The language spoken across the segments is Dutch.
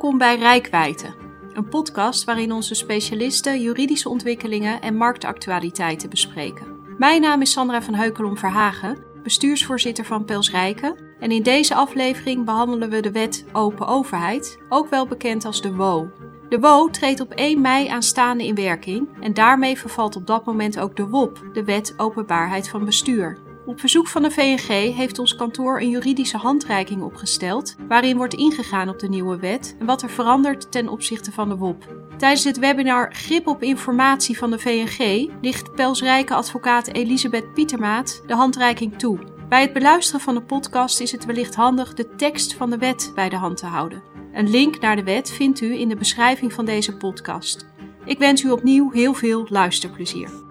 Welkom bij Rijkwijde, een podcast waarin onze specialisten juridische ontwikkelingen en marktactualiteiten bespreken. Mijn naam is Sandra van Heukelom Verhagen, bestuursvoorzitter van Pels Rijken. En in deze aflevering behandelen we de wet Open Overheid, ook wel bekend als de WO. De WO treedt op 1 mei aanstaande in werking en daarmee vervalt op dat moment ook de WOP, de Wet Openbaarheid van Bestuur. Op verzoek van de VNG heeft ons kantoor een juridische handreiking opgesteld, waarin wordt ingegaan op de nieuwe wet en wat er verandert ten opzichte van de WOP. Tijdens het webinar Grip op informatie van de VNG ligt Pelsrijke advocaat Elisabeth Pietermaat de handreiking toe. Bij het beluisteren van de podcast is het wellicht handig de tekst van de wet bij de hand te houden. Een link naar de wet vindt u in de beschrijving van deze podcast. Ik wens u opnieuw heel veel luisterplezier.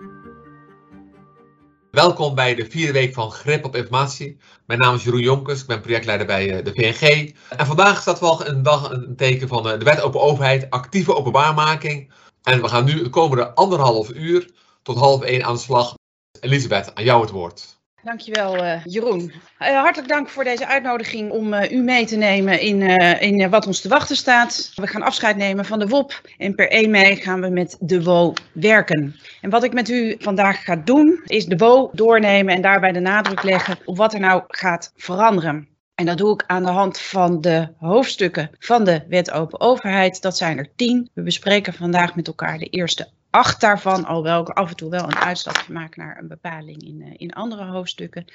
Welkom bij de vierde week van Grip op Informatie. Mijn naam is Jeroen Jonkers, ik ben projectleider bij eh, de VNG. En vandaag staat wel een dag een teken van eh, de Wet Open Overheid, actieve openbaarmaking. En we gaan nu de komende anderhalf uur tot half één aan de slag. Elisabeth, aan jou het woord. Dankjewel uh, Jeroen. Uh, hartelijk dank voor deze uitnodiging om uh, u mee te nemen in, in wat ons te wachten staat. We gaan afscheid nemen van de WOP en per 1 mei gaan we met de WO werken. En wat ik met u vandaag ga doen is de WO doornemen en daarbij de nadruk leggen op wat er nou gaat veranderen. En dat doe ik aan de hand van de hoofdstukken van de Wet Open Overheid. Dat zijn er tien. We bespreken vandaag met elkaar de eerste acht daarvan, alhoewel ik af en toe wel een uitstapje maak naar een bepaling in, uh, in andere hoofdstukken.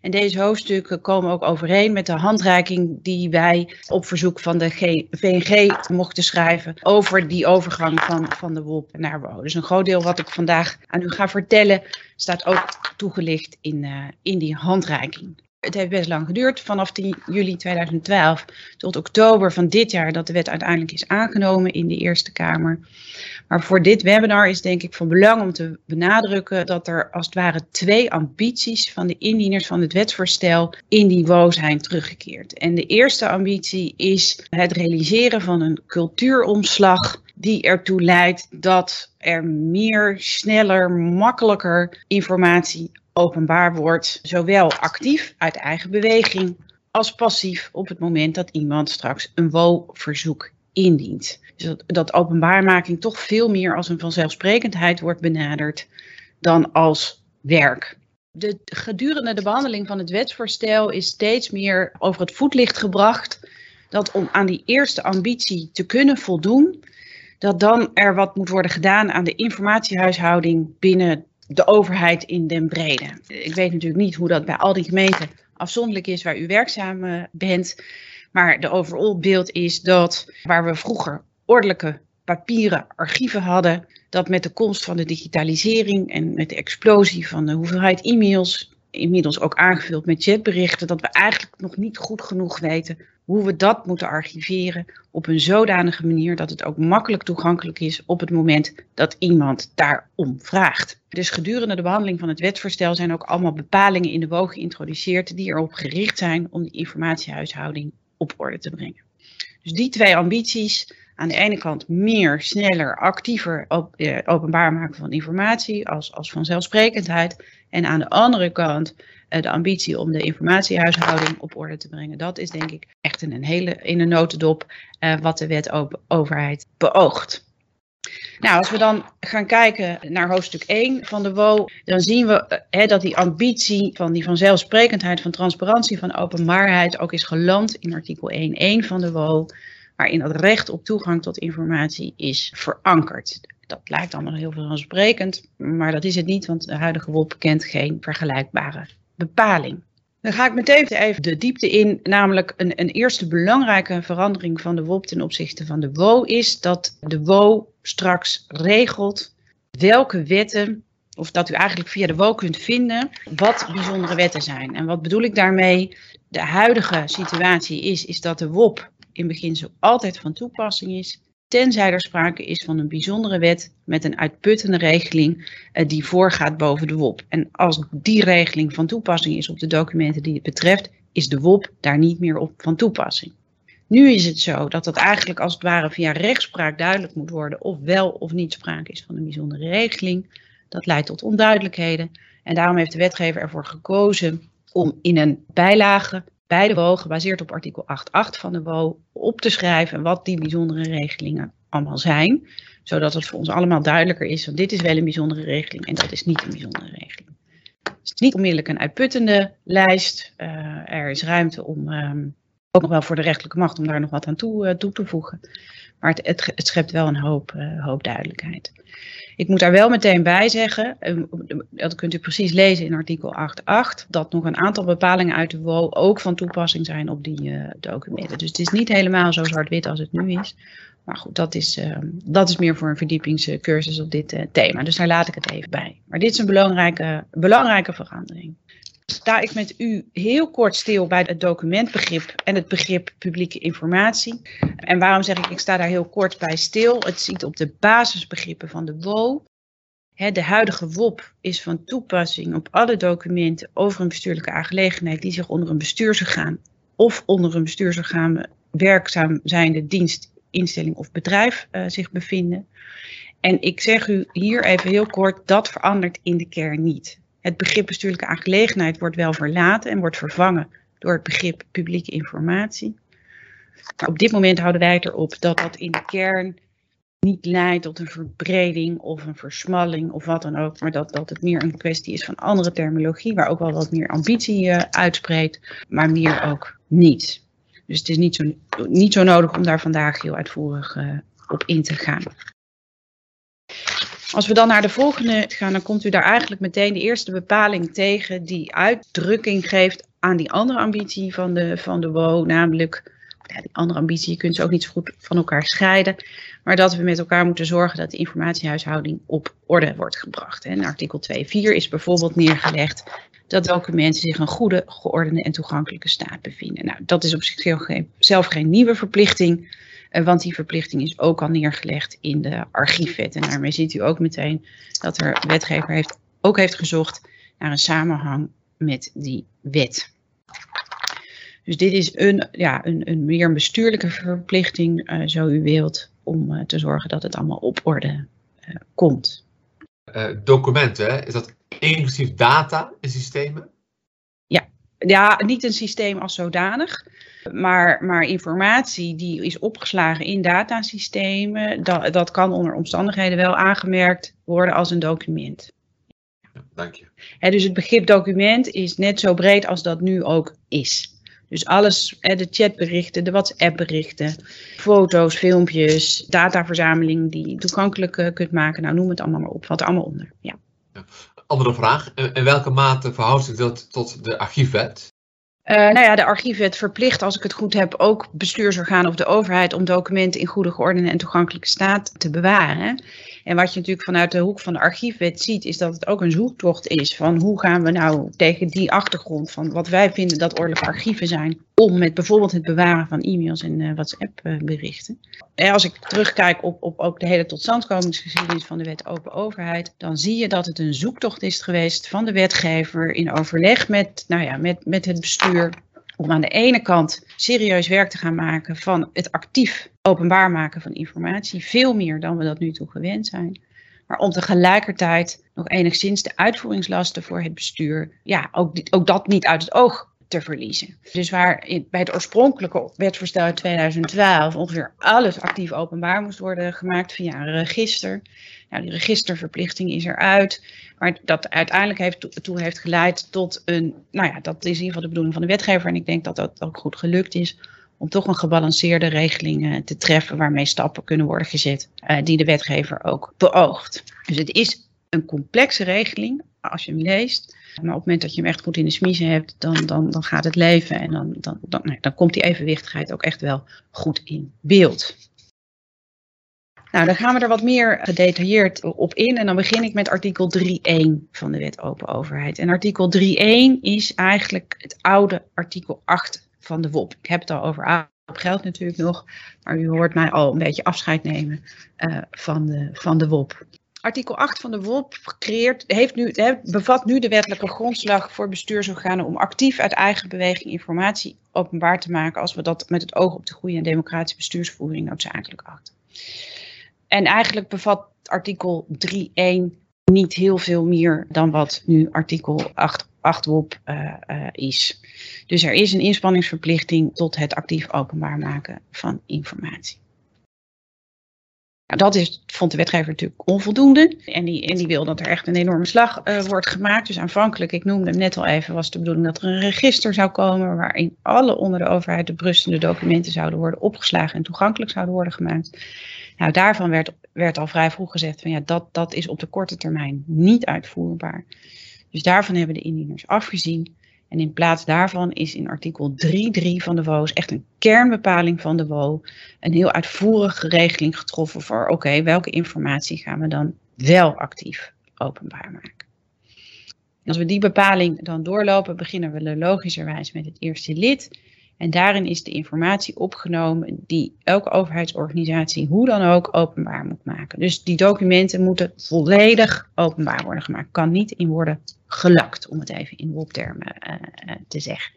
En deze hoofdstukken komen ook overeen met de handreiking die wij op verzoek van de G VNG mochten schrijven over die overgang van, van de WOP naar WO. Dus een groot deel wat ik vandaag aan u ga vertellen staat ook toegelicht in, uh, in die handreiking. Het heeft best lang geduurd, vanaf 10 juli 2012 tot oktober van dit jaar, dat de wet uiteindelijk is aangenomen in de Eerste Kamer. Maar voor dit webinar is denk ik van belang om te benadrukken dat er als het ware twee ambities van de indieners van het wetsvoorstel in die WO zijn teruggekeerd. En de eerste ambitie is het realiseren van een cultuuromslag die ertoe leidt dat er meer, sneller, makkelijker informatie openbaar wordt, zowel actief uit eigen beweging als passief op het moment dat iemand straks een WO-verzoek indient. Dus dat, dat openbaarmaking toch veel meer als een vanzelfsprekendheid wordt benaderd dan als werk. De, gedurende de behandeling van het wetsvoorstel is steeds meer over het voetlicht gebracht dat om aan die eerste ambitie te kunnen voldoen, dat dan er wat moet worden gedaan aan de informatiehuishouding binnen de overheid in den brede. Ik weet natuurlijk niet hoe dat bij al die gemeenten afzonderlijk is waar u werkzaam eh, bent. Maar de overal beeld is dat waar we vroeger ordelijke papieren archieven hadden, dat met de komst van de digitalisering en met de explosie van de hoeveelheid e-mails, inmiddels ook aangevuld met chatberichten, dat we eigenlijk nog niet goed genoeg weten hoe we dat moeten archiveren op een zodanige manier dat het ook makkelijk toegankelijk is op het moment dat iemand daarom vraagt. Dus gedurende de behandeling van het wetsvoorstel zijn ook allemaal bepalingen in de WO geïntroduceerd die erop gericht zijn om de informatiehuishouding op orde te brengen. Dus die twee ambities, aan de ene kant meer, sneller, actiever op, eh, openbaar maken van informatie als, als vanzelfsprekendheid. En aan de andere kant de ambitie om de informatiehuishouding op orde te brengen. Dat is denk ik echt in een hele in een notendop uh, wat de wet overheid beoogt. Nou, als we dan gaan kijken naar hoofdstuk 1 van de WO, dan zien we hè, dat die ambitie van die vanzelfsprekendheid, van transparantie, van openbaarheid ook is geland in artikel 1.1 van de WO, waarin het recht op toegang tot informatie is verankerd. Dat lijkt allemaal heel vanzelfsprekend, maar dat is het niet, want de huidige WO kent geen vergelijkbare bepaling. Dan ga ik meteen even de diepte in, namelijk een, een eerste belangrijke verandering van de WOP ten opzichte van de WO is dat de WO straks regelt welke wetten, of dat u eigenlijk via de WO kunt vinden wat bijzondere wetten zijn. En wat bedoel ik daarmee? De huidige situatie is, is dat de WOP in beginsel altijd van toepassing is, tenzij er sprake is van een bijzondere wet met een uitputtende regeling uh, die voorgaat boven de WOP. En als die regeling van toepassing is op de documenten die het betreft, is de WOP daar niet meer op van toepassing. Nu is het zo dat dat eigenlijk als het ware via rechtspraak duidelijk moet worden of wel of niet sprake is van een bijzondere regeling. Dat leidt tot onduidelijkheden en daarom heeft de wetgever ervoor gekozen om in een bijlage bij de WO, gebaseerd op artikel 8.8 van de WO, op te schrijven wat die bijzondere regelingen allemaal zijn. Zodat het voor ons allemaal duidelijker is, want dit is wel een bijzondere regeling en dat is niet een bijzondere regeling. Het is niet onmiddellijk een uitputtende lijst. Uh, er is ruimte om, um, ook nog wel voor de rechterlijke macht, om daar nog wat aan toe, uh, toe te voegen. Maar het, het, schept wel een hoop, uh, hoop duidelijkheid. Ik moet daar wel meteen bij zeggen, dat kunt u precies lezen in artikel 8.8, dat nog een aantal bepalingen uit de WO ook van toepassing zijn op die uh, documenten. Dus het is niet helemaal zo zwart-wit als het nu is. Maar goed, dat is, uh, dat is meer voor een verdiepingscursus op dit uh, thema. Dus daar laat ik het even bij. Maar dit is een belangrijke, belangrijke verandering. Sta ik met u heel kort stil bij het documentbegrip en het begrip publieke informatie. En waarom zeg ik, ik sta daar heel kort bij stil? Het ziet op de basisbegrippen van de WO. de huidige WOP is van toepassing op alle documenten over een bestuurlijke aangelegenheid die zich onder een bestuursorgaan of onder een bestuursorgaan werkzaam zijnde dienst, instelling of bedrijf uh, zich bevinden. En ik zeg u hier even heel kort, dat verandert in de kern niet. Het begrip bestuurlijke aangelegenheid wordt wel verlaten en wordt vervangen door het begrip publieke informatie. Op dit moment houden wij het erop dat dat in de kern niet leidt tot een verbreding of een versmalling of wat dan ook, maar dat, dat het meer een kwestie is van andere terminologie, waar ook wel wat meer ambitie uh, uitspreekt, maar meer ook niet. Dus het is niet zo, niet zo nodig om daar vandaag heel uitvoerig uh, op in te gaan. Als we dan naar de volgende gaan, dan komt u daar eigenlijk meteen de eerste bepaling tegen die uitdrukking geeft aan die andere ambitie van de, van de WO, namelijk ja, die andere ambitie, je kunt ze ook niet zo goed van elkaar scheiden, maar dat we met elkaar moeten zorgen dat de informatiehuishouding op orde wordt gebracht. En artikel 2.4 is bijvoorbeeld neergelegd dat documenten zich in goede, geordende en toegankelijke staat bevinden. Nou, dat is op zichzelf geen, zelf geen nieuwe verplichting. Uh, want die verplichting is ook al neergelegd in de archiefwet. En daarmee ziet u ook meteen dat er wetgever heeft, ook heeft gezocht naar een samenhang met die wet. Dus dit is een, ja, een, een meer een bestuurlijke verplichting, uh, zo u wilt, om uh, te zorgen dat het allemaal op orde komt. documenten, is dat inclusief data en systemen? Ja. ja, niet een systeem als zodanig. Maar, maar informatie die is opgeslagen in datasystemen, dat, dat kan onder omstandigheden wel aangemerkt worden als een document. Ja, dank je. He, dus het begrip document is net zo breed als dat nu ook is. Dus alles, de chatberichten, de WhatsApp-berichten, foto's, filmpjes, dataverzameling die je toegankelijk kunt maken. Nou, noem het allemaal maar op, wat er allemaal onder. Ja. Andere vraag, in welke mate verhoudt zich dat tot de archiefwet? Uh, nou ja, de archiefwet verplicht, als ik het goed heb, ook bestuursorganen of de overheid om documenten in goede, geordende en toegankelijke staat te bewaren. En wat je natuurlijk vanuit de hoek van de archiefwet ziet, is dat het ook een zoektocht is van hoe gaan we nou tegen die achtergrond van wat wij vinden dat ordelijke archieven zijn, om met bijvoorbeeld het bewaren van e-mails en uh, WhatsApp-berichten. En als ik terugkijk op, op ook de hele totstandkomingsgeschiedenis van de wet open overheid, dan zie je dat het een zoektocht is geweest van de wetgever in overleg met, nou ja, met, met het bestuur om aan de ene kant serieus werk te gaan maken van het actief openbaar maken van informatie, veel meer dan we dat nu toe gewend zijn. Maar om tegelijkertijd nog enigszins de uitvoeringslasten voor het bestuur, ja, ook, ook dat niet uit het oog te verliezen. Dus waar bij het oorspronkelijke wetsvoorstel uit 2012 ongeveer alles actief openbaar moest worden gemaakt via een register. Nou, die registerverplichting is eruit. Maar dat uiteindelijk heeft, toe heeft geleid tot een, nou ja, dat is in ieder geval de bedoeling van de wetgever. En ik denk dat dat ook goed gelukt is om toch een gebalanceerde regeling uh, te treffen waarmee stappen kunnen worden gezet uh, die de wetgever ook beoogt. Dus het is een complexe regeling als je hem leest. Maar op het moment dat je hem echt goed in de smiezen hebt, dan, dan, dan gaat het leven en dan, dan, dan, nee, dan komt die evenwichtigheid ook echt wel goed in beeld. Nou, dan gaan we er wat meer gedetailleerd op in. En dan begin ik met artikel 3.1 van de Wet Open Overheid. En artikel 3.1 is eigenlijk het oude artikel 8 van de WOP. Ik heb het al over oud geldt natuurlijk nog, maar u hoort mij al een beetje afscheid nemen uh, van, de, van de WOP. Artikel 8 van de WOP creëert, heeft nu, bevat nu de wettelijke grondslag voor bestuursorganen om actief uit eigen beweging informatie openbaar te maken als we dat met het oog op de goede en democratische bestuursvoering noodzakelijk achten. En eigenlijk bevat artikel 3.1 niet heel veel meer dan wat nu artikel 8WOP is. Dus er is een inspanningsverplichting tot het actief openbaar maken van informatie. Nou, dat is, vond de wetgever natuurlijk onvoldoende. En die, en die wil dat er echt een enorme slag uh, wordt gemaakt. Dus aanvankelijk, ik noemde hem net al even, was de bedoeling dat er een register zou komen. waarin alle onder de overheid de berustende documenten zouden worden opgeslagen en toegankelijk zouden worden gemaakt. Nou, daarvan werd, werd al vrij vroeg gezegd van ja, dat, dat is op de korte termijn niet uitvoerbaar. Dus daarvan hebben de indieners afgezien. En in plaats daarvan is in artikel 3.3 van de WO's echt een kernbepaling van de WO een heel uitvoerige regeling getroffen voor oké, welke informatie gaan we dan wel actief openbaar maken. als we die bepaling dan doorlopen, beginnen we logischerwijs met het eerste lid. En daarin is de informatie opgenomen die elke overheidsorganisatie hoe dan ook openbaar moet maken. Dus die documenten moeten volledig openbaar worden gemaakt. Kan niet in worden gelakt, om het even in WOP-termen uh, te zeggen.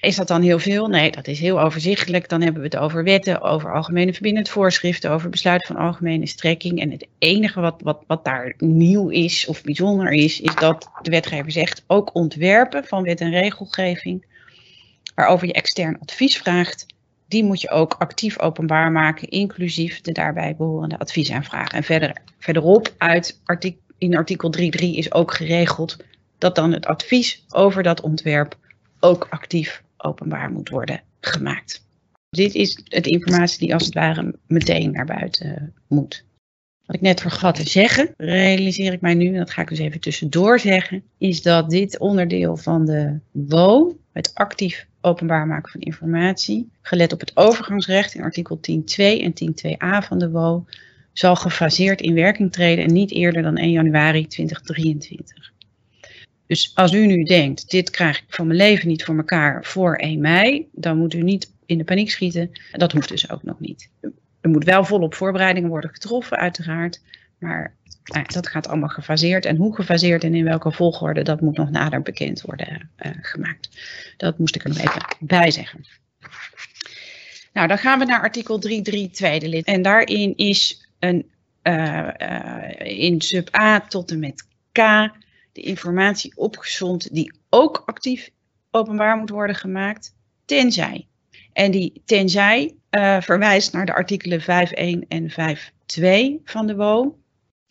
Is dat dan heel veel? Nee, dat is heel overzichtelijk. Dan hebben we het over wetten, over algemene verbindende voorschriften, over besluiten van algemene strekking. En het enige wat, wat, wat daar nieuw is of bijzonder is, is dat de wetgever zegt ook ontwerpen van wet en regelgeving waarover je extern advies vraagt, die moet je ook actief openbaar maken, inclusief de daarbij behorende adviesaanvragen. En verder, verderop uit in artikel 3.3 is ook geregeld dat dan het advies over dat ontwerp ook actief openbaar moet worden gemaakt. Dit is het informatie die als het ware meteen naar buiten moet. Wat ik net vergat te zeggen, realiseer ik mij nu, en dat ga ik dus even tussendoor zeggen, is dat dit onderdeel van de WO, het actief openbaar maken van informatie, gelet op het overgangsrecht in artikel 10.2 en 10.2a van de WO, zal gefaseerd in werking treden en niet eerder dan 1 januari 2023. Dus als u nu denkt, dit krijg ik van mijn leven niet voor elkaar voor 1 mei, dan moet u niet in de paniek schieten. Dat hoeft dus ook nog niet. Er moet wel volop voorbereidingen worden getroffen, uiteraard. Maar nou, dat gaat allemaal gefaseerd. En hoe gefaseerd en in welke volgorde, dat moet nog nader bekend worden uh, gemaakt. Dat moest ik er even bij zeggen. Nou, dan gaan we naar artikel 3.3 tweede lid. En daarin is een, uh, uh, in sub A tot en met K de informatie opgezond die ook actief openbaar moet worden gemaakt, tenzij. En die tenzij verwijst naar de artikelen 5.1 en 5.2 van de WO.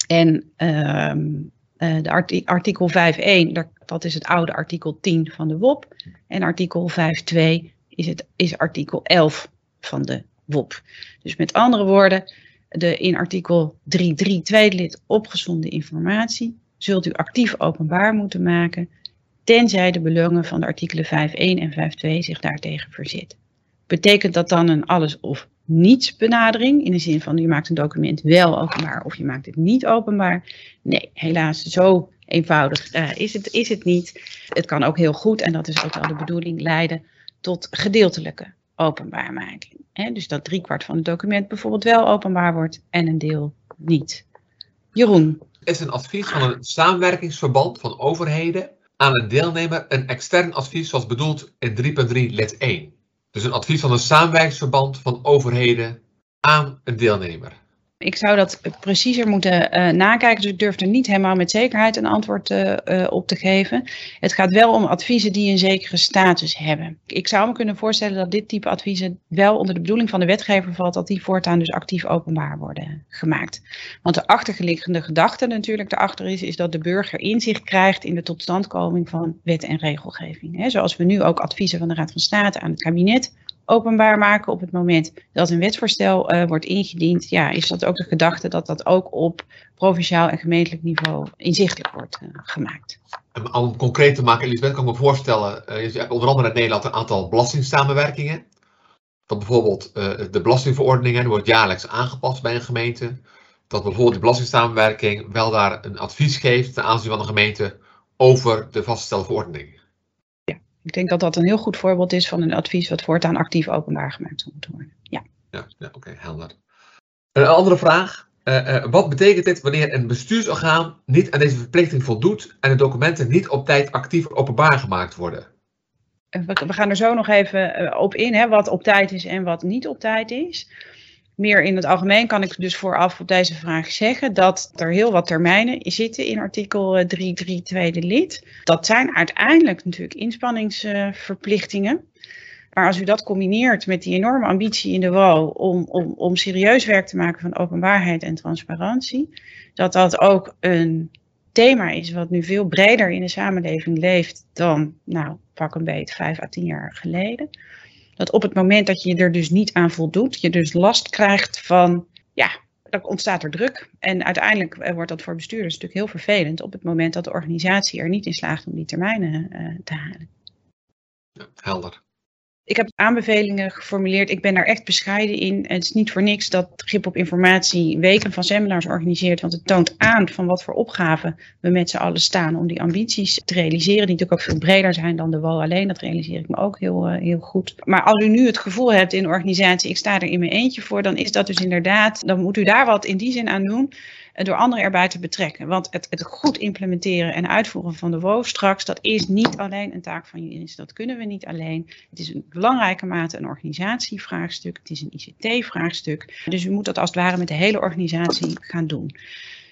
En uh, de artikel 5.1, dat is het oude artikel 10 van de WOP. En artikel 5.2 is, is artikel 11 van de WOP. Dus met andere woorden, de in artikel 3.3 tweede lid opgezonde informatie zult u actief openbaar moeten maken, tenzij de belangen van de artikelen 5.1 en 5.2 zich daartegen verzet. Betekent dat dan een alles of niets benadering, in de zin van je maakt een document wel openbaar of je maakt het niet openbaar. Nee, helaas, zo eenvoudig uh, is, het, is het niet. Het kan ook heel goed, en dat is ook wel de bedoeling, leiden tot gedeeltelijke openbaarmaking. Dus dat driekwart van het document bijvoorbeeld wel openbaar wordt en een deel niet. Jeroen. Is een advies van een samenwerkingsverband van overheden aan een deelnemer een extern advies zoals bedoeld in 3.3 lid 1? Dus een advies van een samenwerkingsverband van overheden aan een deelnemer. Ik zou dat preciezer moeten uh, nakijken, dus ik durf er niet helemaal met zekerheid een antwoord uh, uh, op te geven. Het gaat wel om adviezen die een zekere status hebben. Ik zou me kunnen voorstellen dat dit type adviezen wel onder de bedoeling van de wetgever valt, dat die voortaan dus actief openbaar worden gemaakt. Want de achterliggende gedachte natuurlijk daarachter is, is dat de burger inzicht krijgt in de totstandkoming van wet en regelgeving. Zoals we nu ook adviezen van de Raad van State aan het kabinet openbaar maken op het moment dat een wetsvoorstel uh, wordt ingediend, ja, is dat ook de gedachte dat dat ook op provinciaal en gemeentelijk niveau inzichtelijk wordt uh, gemaakt. Om concreet te maken, Elisabeth, kan ik me voorstellen, uh, je hebt onder andere in Nederland een aantal belastingsamenwerkingen. Dat bijvoorbeeld de belastingverordeningen wordt jaarlijks aangepast bij een gemeente. Dat bijvoorbeeld de belastingssamenwerking wel daar een advies geeft ten aanzien van de gemeente over de vastgestelde verordening. Ik denk dat dat een heel goed voorbeeld is van een advies wat voortaan actief openbaar gemaakt zou moeten worden. Ja, ja, ja oké, okay, helder. Een andere vraag. Uh, uh, wat betekent dit wanneer een bestuursorgaan niet aan deze verplichting voldoet en de documenten niet op tijd actief openbaar gemaakt worden? We, we gaan er zo nog even op in, hè, wat op tijd is en wat niet op tijd is. Meer in het algemeen kan ik dus vooraf op deze vraag zeggen dat er heel wat termijnen zitten in artikel 3.3 tweede lid. Dat zijn uiteindelijk natuurlijk inspanningsverplichtingen. Maar als u dat combineert met die enorme ambitie in de WO om, om, om serieus werk te maken van openbaarheid en transparantie, dat dat ook een thema is wat nu veel breder in de samenleving leeft dan, nou, pak een beet, vijf à tien jaar geleden. Dat op het moment dat je er dus niet aan voldoet, je dus last krijgt van, ja, dan ontstaat er druk. En uiteindelijk eh, wordt dat voor bestuurders natuurlijk heel vervelend op het moment dat de organisatie er niet in slaagt om die termijnen uh, te halen. Ja, helder. Ik heb aanbevelingen geformuleerd. Ik ben daar echt bescheiden in. Het is niet voor niks dat Grip op Informatie weken van seminars organiseert. Want het toont aan van wat voor opgaven we met z'n allen staan om die ambities te realiseren. Die natuurlijk ook veel breder zijn dan de WO alleen. Dat realiseer ik me ook heel, uh, heel goed. Maar als u nu het gevoel hebt in de organisatie, ik sta er in mijn eentje voor. Dan is dat dus inderdaad, dan moet u daar wat in die zin aan doen door anderen erbij te betrekken. Want het, het, goed implementeren en uitvoeren van de WO straks, dat is niet alleen een taak van juridische. Dat kunnen we niet alleen. Het is een belangrijke mate een organisatievraagstuk. Het is een ICT-vraagstuk. Dus u moet dat als het ware met de hele organisatie gaan doen.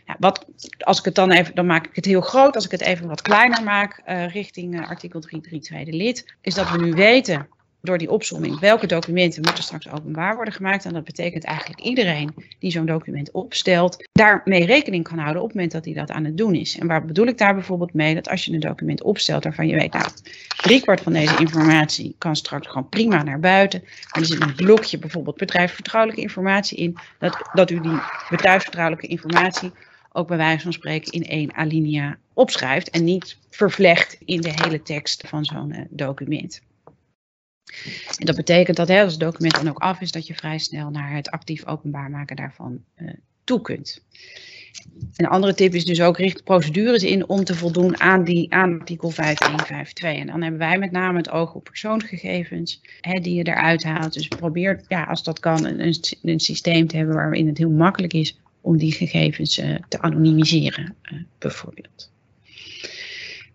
Ja, wat, als ik het dan even, dan maak ik het heel groot. Als ik het even wat kleiner maak, uh, richting uh, artikel 3.3 tweede lid, is dat we nu weten door die opzomming welke documenten moeten straks openbaar worden gemaakt. En dat betekent eigenlijk iedereen die zo'n document opstelt, daarmee rekening kan houden op het moment dat hij dat aan het doen is. En waar bedoel ik daar bijvoorbeeld mee? Dat als je een document opstelt waarvan je weet, nou, driekwart van deze informatie kan straks gewoon prima naar buiten. Maar er zit een blokje bijvoorbeeld bedrijfsvertrouwelijke informatie in, dat, dat u die bedrijfsvertrouwelijke informatie ook bij wijze van spreken in één alinea opschrijft en niet vervlecht in de hele tekst van zo'n uh, document. En dat betekent dat hè, als het document dan ook af is, dat je vrij snel naar het actief openbaar maken daarvan uh, toe kunt. Een andere tip is dus ook richt procedures in om te voldoen aan, die, aan artikel 5152. En dan hebben wij met name het oog op persoonsgegevens hè, die je eruit haalt. Dus probeer, ja, als dat kan, een, een systeem te hebben waarin het heel makkelijk is om die gegevens uh, te anonimiseren, uh, bijvoorbeeld.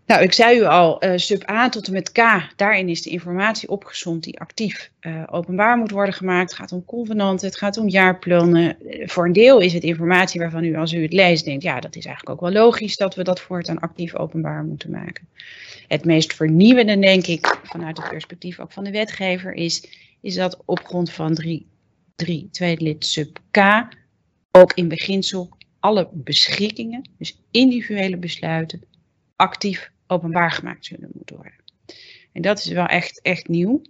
Nou, ik zei u al, uh, sub A tot en met K, daarin is de informatie opgezond die actief uh, openbaar moet worden gemaakt. Het gaat om convenanten, het gaat om jaarplannen. voor een deel is het informatie waarvan u, als u het leest, denkt, ja, dat is eigenlijk ook wel logisch dat we dat voortaan actief openbaar moeten maken. Het meest vernieuwende, denk ik, vanuit het perspectief ook van de wetgever, is, is dat op grond van 3, 3 tweede lid sub K, ook in beginsel alle beschikkingen, dus individuele besluiten, actief openbaar gemaakt zullen moeten worden. En dat is wel echt, echt nieuw.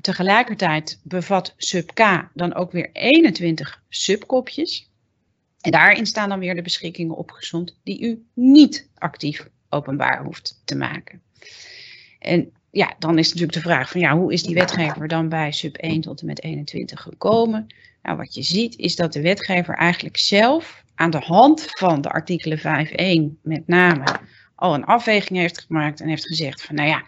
Tegelijkertijd bevat sub K dan ook weer 21 subkopjes. En daarin staan dan weer de beschikkingen opgezond die u niet actief openbaar hoeft te maken. En ja, dan is natuurlijk de vraag van ja, hoe is die wetgever dan bij sub 1 tot en met 21 gekomen? Nou, wat je ziet is dat de wetgever eigenlijk zelf aan de hand van de artikelen 5.1 met name al een afweging heeft gemaakt en heeft gezegd van nou ja,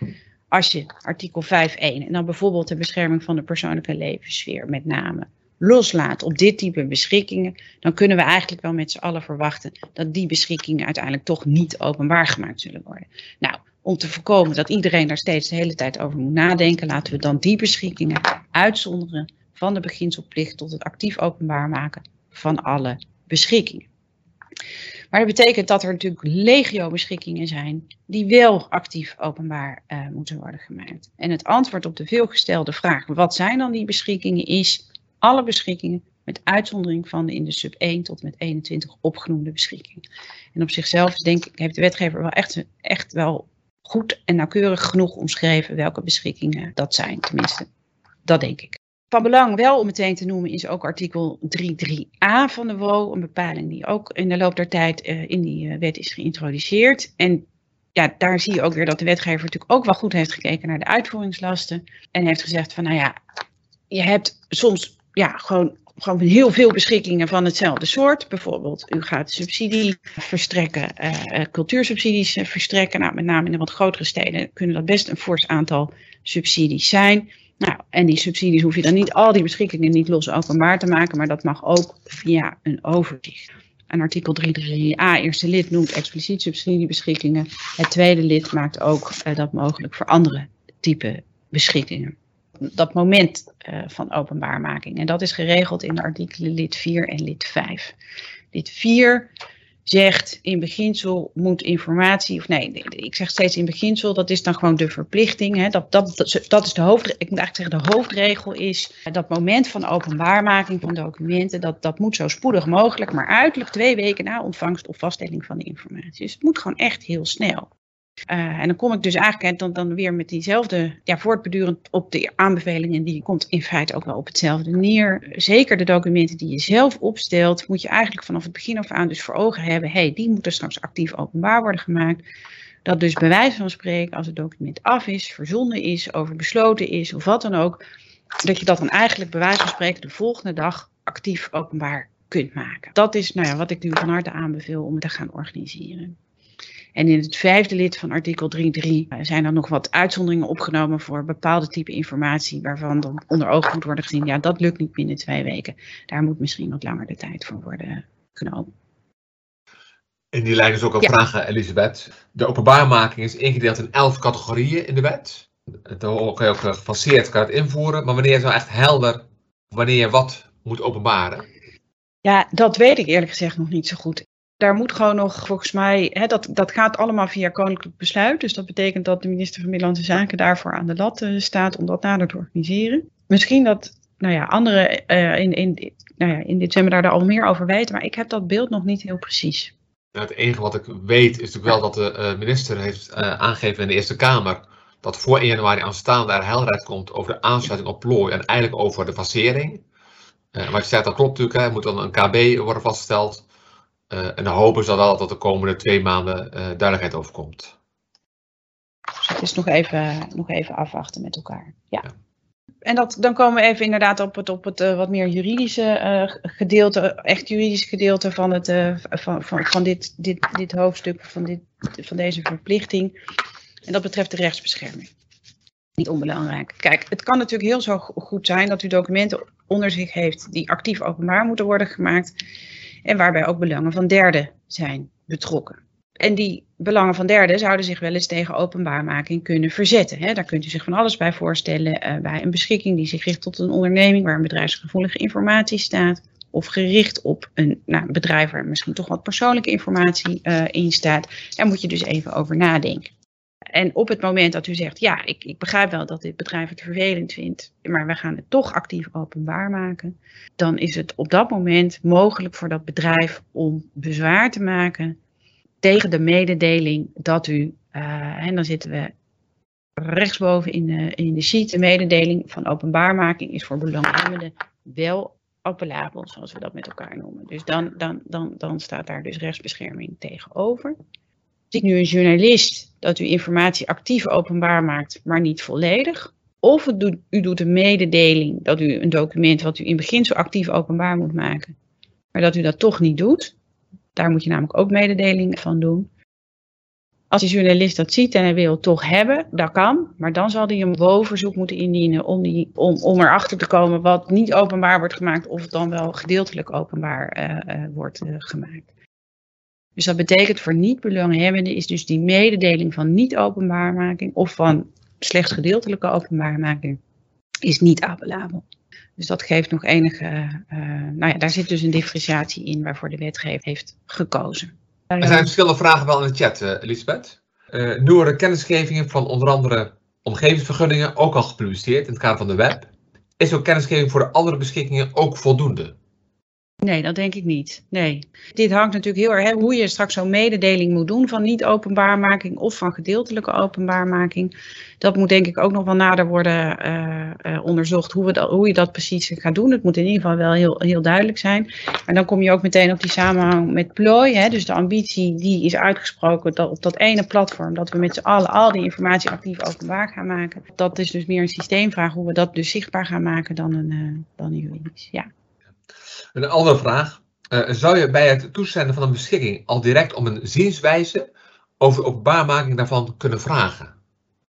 als je artikel 5.1 en dan bijvoorbeeld de bescherming van de persoonlijke levenssfeer met name loslaat op dit type beschikkingen, dan kunnen we eigenlijk wel met z'n allen verwachten dat die beschikkingen uiteindelijk toch niet openbaar gemaakt zullen worden. Nou, om te voorkomen dat iedereen daar steeds de hele tijd over moet nadenken, laten we dan die beschikkingen uitzonderen van de beginselplicht tot het actief openbaar maken van alle beschikkingen. Maar dat betekent dat er natuurlijk legio beschikkingen zijn die wel actief openbaar uh, moeten worden gemaakt. En het antwoord op de veelgestelde vraag, wat zijn dan die beschikkingen, is alle beschikkingen met uitzondering van de in de sub 1 tot met 21 opgenoemde beschikkingen. En op zichzelf denk ik, heeft de wetgever wel echt, echt wel goed en nauwkeurig genoeg omschreven welke beschikkingen dat zijn. Tenminste, dat denk ik. Van belang wel om meteen te noemen is ook artikel 3.3a van de WO, een bepaling die ook in de loop der tijd uh, in die uh, wet is geïntroduceerd. En ja, daar zie je ook weer dat de wetgever natuurlijk ook wel goed heeft gekeken naar de uitvoeringslasten en heeft gezegd van nou ja, je hebt soms ja, gewoon, gewoon heel veel beschikkingen van hetzelfde soort. Bijvoorbeeld, u gaat subsidie verstrekken, uh, cultuursubsidies verstrekken. Nou, met name in de wat grotere steden kunnen dat best een fors aantal subsidies zijn. Nou, en die subsidies hoef je dan niet, al die beschikkingen niet los openbaar te maken, maar dat mag ook via een overzicht. En artikel 3.3a, eerste lid noemt expliciet subsidiebeschikkingen. Het tweede lid maakt ook uh, dat mogelijk voor andere type beschikkingen. dat moment uh, van openbaarmaking. En dat is geregeld in de artikelen lid 4 en lid 5. Lid 4 zegt in beginsel moet informatie, of nee, ik zeg steeds in beginsel, dat is dan gewoon de verplichting. Hè, dat, dat, dat is de hoofd, ik moet eigenlijk zeggen, de hoofdregel is dat moment van openbaarmaking van documenten, dat, dat moet zo spoedig mogelijk, maar uiterlijk twee weken na ontvangst of vaststelling van de informatie. Dus het moet gewoon echt heel snel. Uh, en dan kom ik dus eigenlijk dan, dan weer met diezelfde, ja, voortbedurend op de aanbevelingen, die komt in feite ook wel op hetzelfde neer. Zeker de documenten die je zelf opstelt, moet je eigenlijk vanaf het begin af aan dus voor ogen hebben, hey, die moeten straks actief openbaar worden gemaakt. Dat dus bij wijze van spreken, als het document af is, verzonden is, overbesloten is of wat dan ook, dat je dat dan eigenlijk bij wijze van spreken de volgende dag actief openbaar kunt maken. Dat is nou ja, wat ik nu van harte aanbeveel om het te gaan organiseren. En in het vijfde lid van artikel 3.3 eh, zijn er nog wat uitzonderingen opgenomen voor bepaalde type informatie waarvan dan onder ogen moet worden gezien, ja dat lukt niet binnen twee weken. Daar moet misschien wat langer de tijd voor worden genomen. In die lijn is ook een ja. vraag, Elisabeth. De openbaarmaking is ingedeeld in elf categorieën in de wet. Het kan je ook gefaseerd kan het invoeren, maar wanneer is nou echt helder wanneer je wat moet openbaren? Ja, dat weet ik eerlijk gezegd nog niet zo goed daar moet gewoon nog, volgens mij, hè, dat, dat gaat allemaal via koninklijk besluit. Dus dat betekent dat de minister van Binnenlandse Zaken daarvoor aan de lat uh, staat om dat nader te organiseren. Misschien dat nou ja, anderen uh, in, in, nou ja, in december daar al meer over weten, maar ik heb dat beeld nog niet heel precies. Nou, het enige wat ik weet is natuurlijk wel dat de uh, minister heeft aangegeven in de Eerste Kamer dat voor 1 januari aanstaande er helderheid komt over de aansluiting op plooi en eigenlijk over de facering. wat je zegt, dat klopt natuurlijk, er moet dan een KB worden vastgesteld. Uh, en dan hopen ze wel dat de komende twee maanden uh, duidelijkheid over komt. Dus het is nog even, nog even afwachten met elkaar. Ja. ja. En dat, dan komen we even inderdaad op het, op het uh, wat meer juridische gedeelte, echt juridische gedeelte van, het, van, van, van dit, dit, dit hoofdstuk, van, dit, van deze verplichting. En dat betreft de rechtsbescherming. Niet onbelangrijk. Kijk, het kan natuurlijk heel zo goed zijn dat u documenten onder zich heeft die actief openbaar moeten worden gemaakt en waarbij ook belangen van derden zijn betrokken. En die belangen van derden zouden zich wel eens tegen openbaarmaking kunnen verzetten. Daar kunt u zich van alles bij voorstellen. Uh, bij een beschikking die zich richt tot een onderneming waar een bedrijfsgevoelige informatie staat. Of gericht op een nou, bedrijf waar misschien toch wat persoonlijke informatie uh, in staat. Daar moet je dus even over nadenken. En op het moment dat u zegt, ja, ik, ik begrijp wel dat dit bedrijf het vervelend vindt, maar we gaan het toch actief openbaar maken, dan is het op dat moment mogelijk voor dat bedrijf om bezwaar te maken tegen de mededeling dat u, uh, en dan zitten we rechtsboven in de, in de sheet, de mededeling van openbaarmaking is voor belanghebbenden wel appellabel, zoals we dat met elkaar noemen. Dus dan, dan, dan, dan staat daar dus rechtsbescherming tegenover. Ziet nu een journalist dat u informatie actief openbaar maakt, maar niet volledig. Of doet, u doet een mededeling dat u een document wat u in begin zo actief openbaar moet maken, maar dat u dat toch niet doet. Daar moet je namelijk ook mededelingen van doen. Als die journalist dat ziet en hij wil het toch hebben, dat kan. Maar dan zal hij een WO-verzoek moeten indienen om, die, om, om erachter te komen wat niet openbaar wordt gemaakt of dan wel gedeeltelijk openbaar uh, uh, wordt uh, gemaakt. Dus dat betekent voor niet-belanghebbenden is dus die mededeling van niet-openbaarmaking of van slechts gedeeltelijke openbaarmaking is niet appellabel. Dus dat geeft nog enige, uh, nou ja, daar zit dus een differentiatie in waarvoor de wetgever heeft gekozen. Er zijn verschillende vragen wel in de chat, uh, Elisabeth. Uh, nu worden kennisgevingen van onder andere omgevingsvergunningen ook al gepubliceerd in het kader van de web. Is ook kennisgeving voor de andere beschikkingen ook voldoende? Nee, dat denk ik niet. Nee. Dit hangt natuurlijk heel erg hoe je straks zo'n mededeling moet doen van niet-openbaarmaking of van gedeeltelijke openbaarmaking. Dat moet denk ik ook nog wel nader worden uh, uh, onderzocht hoe, we dat, hoe je dat precies gaat doen. Het moet in ieder geval wel heel, heel duidelijk zijn. En dan kom je ook meteen op die samenhang met plooi. Hè, dus de ambitie die is uitgesproken dat op dat ene platform dat we met z'n allen al die informatie actief openbaar gaan maken. Dat is dus meer een systeemvraag hoe we dat dus zichtbaar gaan maken dan een, uh, dan een juridisch. Ja. Een andere vraag. Uh, zou je bij het toezenden van een beschikking al direct om een zienswijze over de openbaarmaking daarvan kunnen vragen?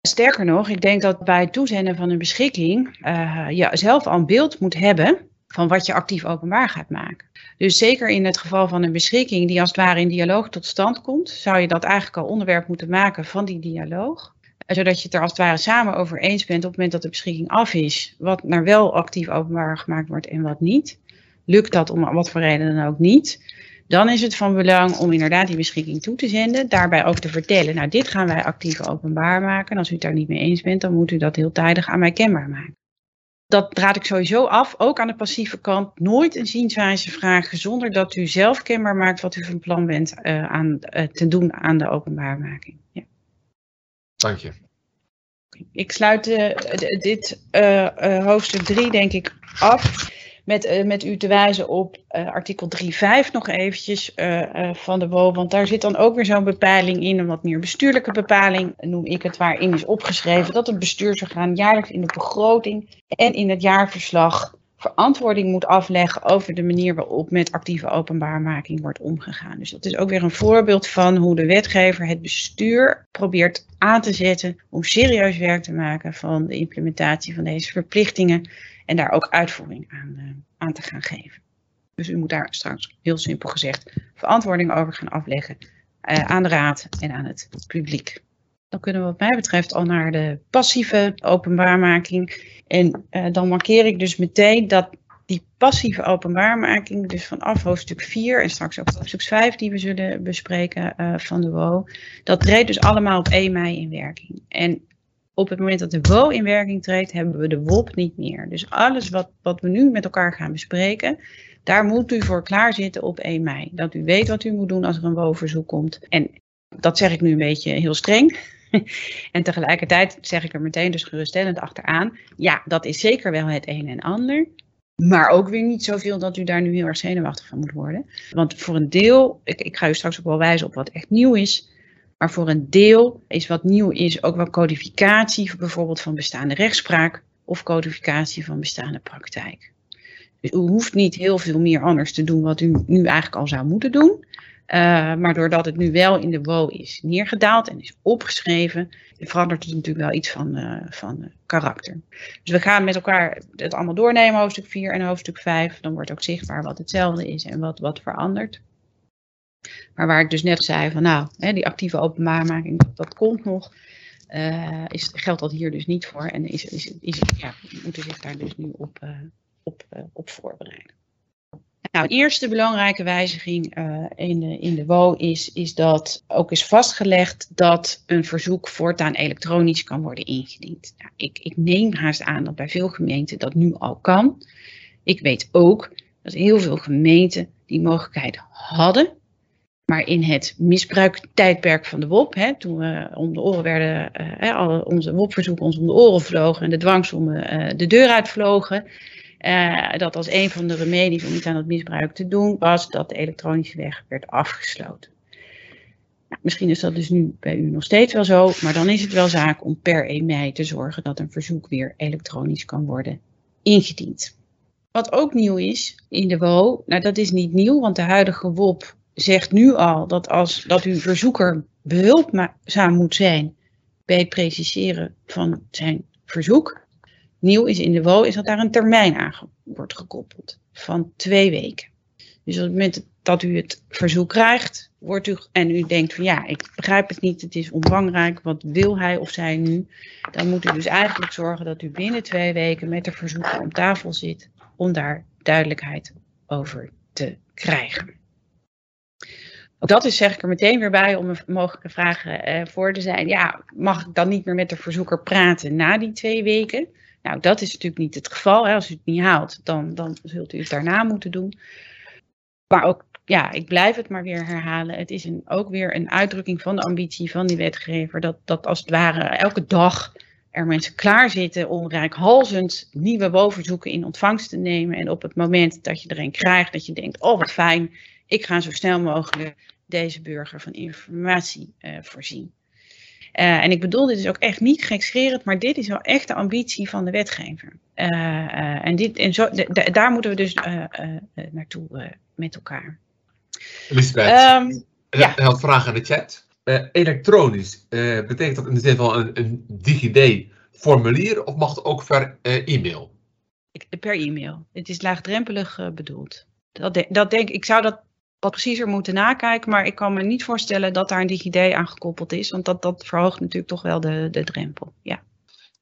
Sterker nog, ik denk dat bij het toezenden van een beschikking uh, je zelf al een beeld moet hebben van wat je actief openbaar gaat maken. Dus zeker in het geval van een beschikking die als het ware in dialoog tot stand komt, zou je dat eigenlijk al onderwerp moeten maken van die dialoog. zodat je het er als het ware samen over eens bent op het moment dat de beschikking af is, wat naar wel actief openbaar gemaakt wordt en wat niet. Lukt dat om wat voor reden dan ook niet, dan is het van belang om inderdaad die beschikking toe te zenden. Daarbij ook te vertellen, nou dit gaan wij actief openbaar maken. En als u het daar niet mee eens bent, dan moet u dat heel tijdig aan mij kenbaar maken. Dat raad ik sowieso af, ook aan de passieve kant. Nooit een zienswijze vragen zonder dat u zelf kenbaar maakt wat u van plan bent uh, aan, uh, te doen aan de openbaarmaking. Ja. Dank je. Ik sluit uh, dit hoofdstuk 3 denk ik af met, uh, met u te wijzen op uh, artikel 3.5 nog eventjes uh, van de WO. Want daar zit dan ook weer zo'n bepaling in, een wat meer bestuurlijke bepaling, noem ik het, waarin is opgeschreven dat het bestuursorgaan jaarlijks in de begroting en in het jaarverslag verantwoording moet afleggen over de manier waarop met actieve openbaarmaking wordt omgegaan. Dus dat is ook weer een voorbeeld van hoe de wetgever het bestuur probeert aan te zetten om serieus werk te maken van de implementatie van deze verplichtingen en daar ook uitvoering aan, uh, aan te gaan geven. Dus u moet daar straks, heel simpel gezegd, verantwoording over gaan afleggen uh, aan de raad en aan het publiek. Dan kunnen we wat mij betreft al naar de passieve openbaarmaking. En uh, dan markeer ik dus meteen dat die passieve openbaarmaking, dus vanaf hoofdstuk 4 en straks ook hoofdstuk 5 die we zullen bespreken van de WO, dat treedt dus allemaal op 1 mei in werking. En op het moment dat de WO in werking treedt, hebben we de WOP niet meer. Dus alles wat, wat we nu met elkaar gaan bespreken, daar moet u voor klaarzitten op 1 mei. Dat u weet wat u moet doen als er een WO-verzoek komt. En dat zeg ik nu een beetje heel streng. en tegelijkertijd zeg ik er meteen dus geruststellend achteraan. Ja, dat is zeker wel het een en ander. Maar ook weer niet zoveel dat u daar nu heel erg zenuwachtig van moet worden. Want voor een deel, ik, ik ga u straks ook wel wijzen op wat echt nieuw is. Maar voor een deel is wat nieuw is ook wel codificatie, bijvoorbeeld van bestaande rechtspraak of codificatie van bestaande praktijk. Dus u hoeft niet heel veel meer anders te doen wat u nu eigenlijk al zou moeten doen. Uh, maar doordat het nu wel in de WO is neergedaald en is opgeschreven, verandert het natuurlijk wel iets van, uh, van uh, karakter. Dus we gaan met elkaar het allemaal doornemen, hoofdstuk 4 en hoofdstuk 5. Dan wordt ook zichtbaar wat hetzelfde is en wat, wat verandert. Maar waar ik dus net zei van nou, hè, die actieve openbaarmaking, dat, komt nog. Uh, is, geldt dat hier dus niet voor en is, is, ja, moeten zich daar dus nu op, uh, op, uh, op voorbereiden. Nou, eerste belangrijke wijziging in, de, in de WO is, is dat ook is vastgelegd dat een verzoek voortaan elektronisch kan worden ingediend. Nou, ik, ik neem haast aan dat bij veel gemeenten dat nu al kan. Ik weet ook dat heel veel gemeenten die mogelijkheid hadden maar in het misbruiktijdperk van de WOP, hè, toen we om de oren werden, uh, alle onze WOP-verzoeken ons om de oren vlogen en de dwangsommen uh, de deur uitvlogen, uh, dat als een van de remedies om iets aan het misbruik te doen, was dat de elektronische weg werd afgesloten. Nou, misschien is dat dus nu bij u nog steeds wel zo, maar dan is het wel zaak om per 1 mei te zorgen dat een verzoek weer elektronisch kan worden ingediend. Wat ook nieuw is in de WO, nou dat is niet nieuw, want de huidige WOP zegt nu al dat als dat uw verzoeker behulpzaam moet zijn bij het preciseren van zijn verzoek. Nieuw is in de WO is dat daar een termijn aan wordt gekoppeld van twee weken. Dus op het moment dat u het verzoek krijgt, wordt u, en u denkt van ja, ik begrijp het niet, het is omvangrijk, wat wil hij of zij nu? Dan moet u dus eigenlijk zorgen dat u binnen twee weken met de verzoeker om tafel zit om daar duidelijkheid over te krijgen. Ook dat is zeg ik er meteen weer bij om mogelijke vragen uh, voor te zijn. Ja, mag ik dan niet meer met de verzoeker praten na die twee weken? Nou, dat is natuurlijk niet het geval. Hè. Als u het niet haalt, dan, dan zult u het daarna moeten doen. Maar ook, ja, ik blijf het maar weer herhalen. Het is een, ook weer een uitdrukking van de ambitie van die wetgever. Dat, dat als het ware elke dag er mensen klaar zitten om rijkhalzend nieuwe woonverzoeken in ontvangst te nemen. En op het moment dat je er een krijgt, dat je denkt, oh wat fijn, ik ga zo snel mogelijk deze burger van informatie uh, voorzien. Uh, en ik bedoel, dit is ook echt niet gekscherend, maar dit is wel echt de ambitie van de wetgever. Uh, en dit, en zo, daar moeten we dus naartoe met elkaar. Elisabeth, um, ja. een vraag in de chat. elektronisch, betekent dat in de zin van een, een DigiD-formulier of mag het ook per e-mail? Per e-mail. Het is laagdrempelig bedoeld. Dat, de, dat denk ik, zou dat wat preciezer moeten nakijken. Maar ik kan me niet voorstellen dat daar een DigiD aan gekoppeld is. Want dat, dat verhoogt natuurlijk toch wel de, de drempel. Ja.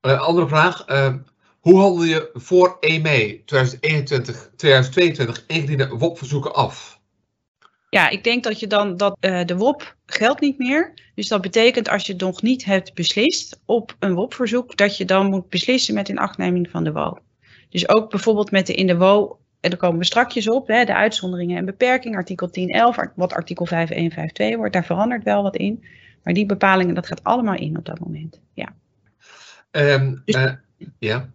Uh, andere vraag. Uh, hoe handel je voor E EME 2021, 2022 ingediende WOP-verzoeken af? Ja, ik denk dat je dan dat uh, de WOP geldt niet meer. Dus dat betekent als je nog niet hebt beslist op een WOP-verzoek, dat je dan moet beslissen met inachtneming van de WO. Dus ook bijvoorbeeld met de in de WO, en daar komen we strakjes op, hè, de uitzonderingen en beperkingen, artikel 10.11, wat artikel 5152 wordt, daar verandert wel wat in. Maar die bepalingen, dat gaat allemaal in op dat moment. Ja. Um, dus, uh, ja.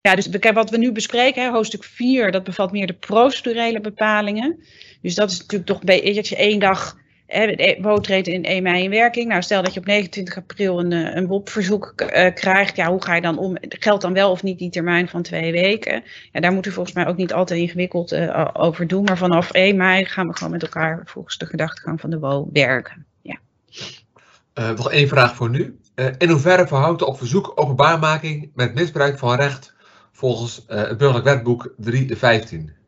Ja, dus wat we nu bespreken, hè, hoofdstuk 4, dat bevat meer de procedurele bepalingen. Dus dat is natuurlijk toch dat je één dag WO treedt in 1 mei in werking. Nou, stel dat je op 29 april een, een WOP-verzoek uh, krijgt. Ja, hoe ga je dan om? Geldt dan wel of niet die termijn van twee weken? Ja, daar moet u volgens mij ook niet altijd ingewikkeld uh, over doen. Maar vanaf 1 mei gaan we gewoon met elkaar volgens de gedachtegang van de WO werken. Ja. Uh, nog één vraag voor nu. in hoeverre verhoudt de op verzoek openbaarmaking met misbruik van recht volgens het burgerlijk wetboek 315?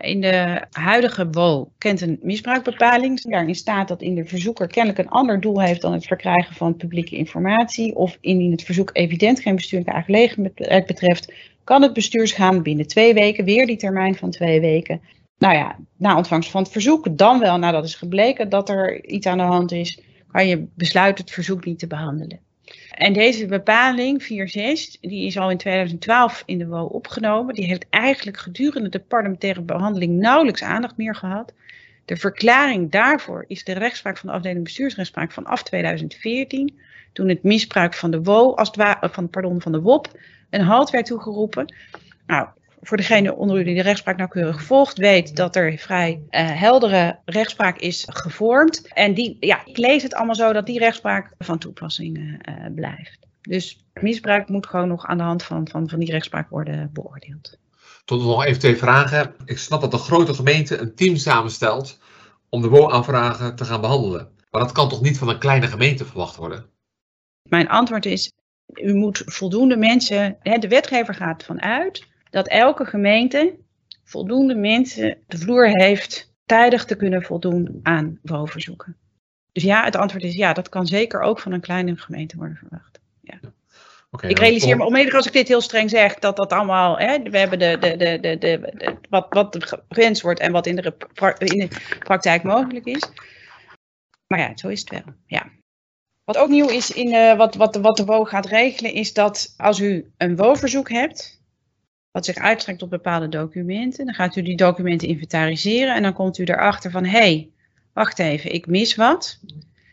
In de huidige WO kent een misbruikbepaling. Daarin staat dat in de verzoeker kennelijk een ander doel heeft dan het verkrijgen van publieke informatie. Of indien het verzoek evident geen bestuurlijke aangelegenheid betreft, kan het bestuursgaan binnen twee weken, weer die termijn van twee weken. Nou ja, na ontvangst van het verzoek, dan wel nadat is gebleken dat er iets aan de hand is, kan je besluiten het verzoek niet te behandelen. En deze bepaling 4.6, die is al in 2012 in de WO opgenomen. Die heeft eigenlijk gedurende de parlementaire behandeling nauwelijks aandacht meer gehad. De verklaring daarvoor is de rechtspraak van de afdeling bestuursrechtspraak vanaf 2014. Toen het misbruik van de WO, als het van, pardon, van de WOP, een halt werd toegeroepen. Nou, voor degene onder u die de rechtspraak nauwkeurig gevolgd, weet dat er vrij uh, heldere rechtspraak is gevormd. En die, ja, ik lees het allemaal zo dat die rechtspraak van toepassing uh, blijft. Dus misbruik moet gewoon nog aan de hand van, van, van die rechtspraak worden beoordeeld. Tot nog even twee vragen. Ik snap dat een grote gemeente een team samenstelt om de WO-aanvragen te gaan behandelen. Maar dat kan toch niet van een kleine gemeente verwacht worden? Mijn antwoord is, u moet voldoende mensen, hè, de wetgever gaat vanuit dat elke gemeente voldoende mensen de vloer heeft tijdig te kunnen voldoen aan WO-verzoeken. Dus ja, het antwoord is ja, dat kan zeker ook van een kleine gemeente worden verwacht. Ja. Okay, ik realiseer me onmiddellijk als ik dit heel streng zeg, dat dat allemaal, hè, we hebben de, de, de, de, de, wat, wat gewenst wordt en wat in de, in de praktijk mogelijk is. Maar ja, zo is het wel. Ja. Wat ook nieuw is in uh, wat, wat, wat de WO gaat regelen, is dat als u een WO-verzoek hebt, wat zich uitstrekt op bepaalde documenten. Dan gaat u die documenten inventariseren en dan komt u erachter van hé, hey, wacht even, ik mis wat.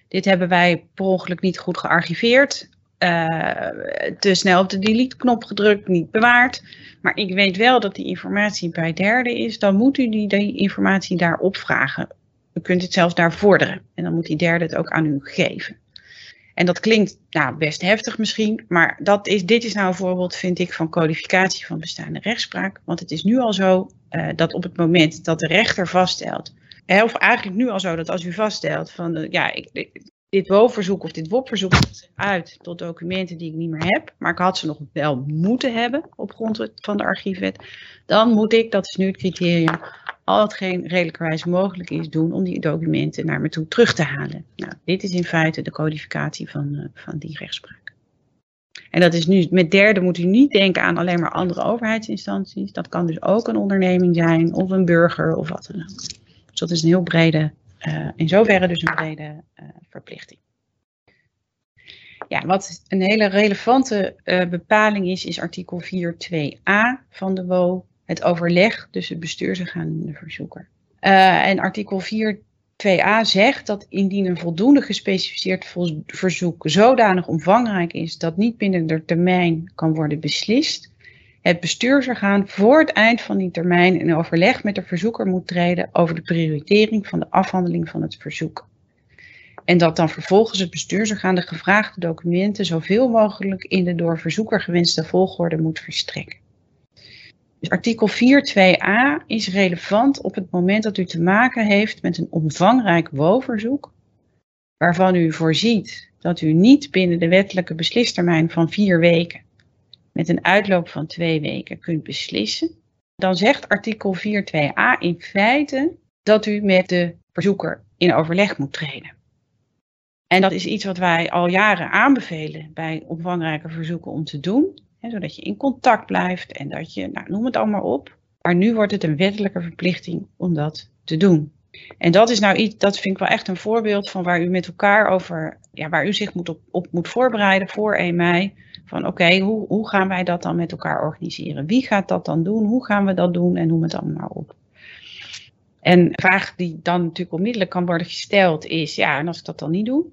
Dit hebben wij per ongeluk niet goed gearchiveerd. Uh, te snel op de delete-knop gedrukt, niet bewaard. Maar ik weet wel dat die informatie bij derden is. Dan moet u die, die informatie daar opvragen. U kunt het zelfs daar vorderen. En dan moet die derde het ook aan u geven. En dat klinkt nou, best heftig misschien, maar dat is, dit is nou een voorbeeld, vind ik, van codificatie van bestaande rechtspraak. Want het is nu al zo uh, dat op het moment dat de rechter vaststelt, hè, of eigenlijk nu al zo dat als u vaststelt van, uh, ja, ik, dit WO-verzoek of dit WOP-verzoek uit tot documenten die ik niet meer heb, maar ik had ze nog wel moeten hebben op grond van de archiefwet, dan moet ik, dat is nu het criterium, al hetgeen redelijkerwijs mogelijk is doen om die documenten naar me toe terug te halen. Nou, dit is in feite de codificatie van, uh, van die rechtspraak. En dat is nu, met derde moet u niet denken aan alleen maar andere overheidsinstanties. Dat kan dus ook een onderneming zijn of een burger of wat dan ook. Dus dat is een heel brede, uh, in zoverre dus een brede uh, verplichting. Ja, wat een hele relevante bepaling is, is artikel 4.2a van de WO het overleg tussen bestuursorgaan en de verzoeker. Uh, en artikel 4 2a zegt dat indien een voldoende gespecificeerd verzoek zodanig omvangrijk is dat niet binnen de termijn kan worden beslist, het bestuursorgaan voor het eind van die termijn in overleg met de verzoeker moet treden over de prioritering van de afhandeling van het verzoek. En dat dan vervolgens het bestuursorgaan de gevraagde documenten zoveel mogelijk in de door verzoeker gewenste volgorde moet verstrekken. Dus artikel 4.2a is relevant op het moment dat u te maken heeft met een omvangrijk WO-verzoek, waarvan u voorziet dat u niet binnen de wettelijke beslistermijn van vier weken met een uitloop van twee weken kunt beslissen. Dan zegt artikel 4.2a in feite dat u met de verzoeker in overleg moet treden. En dat is iets wat wij al jaren aanbevelen bij omvangrijke verzoeken om te doen. Zodat je in contact blijft en dat je, nou, noem het allemaal op. Maar nu wordt het een wettelijke verplichting om dat te doen. En dat is nou iets, dat vind ik wel echt een voorbeeld van waar u met elkaar over, ja, waar u zich moet op, op moet voorbereiden voor 1 mei. Van oké, hoe, hoe gaan wij dat dan met elkaar organiseren? Wie gaat dat dan doen? Hoe gaan we dat doen? En noem het allemaal op. En de vraag die dan natuurlijk onmiddellijk kan worden gesteld is, ja, en als ik dat dan niet doe?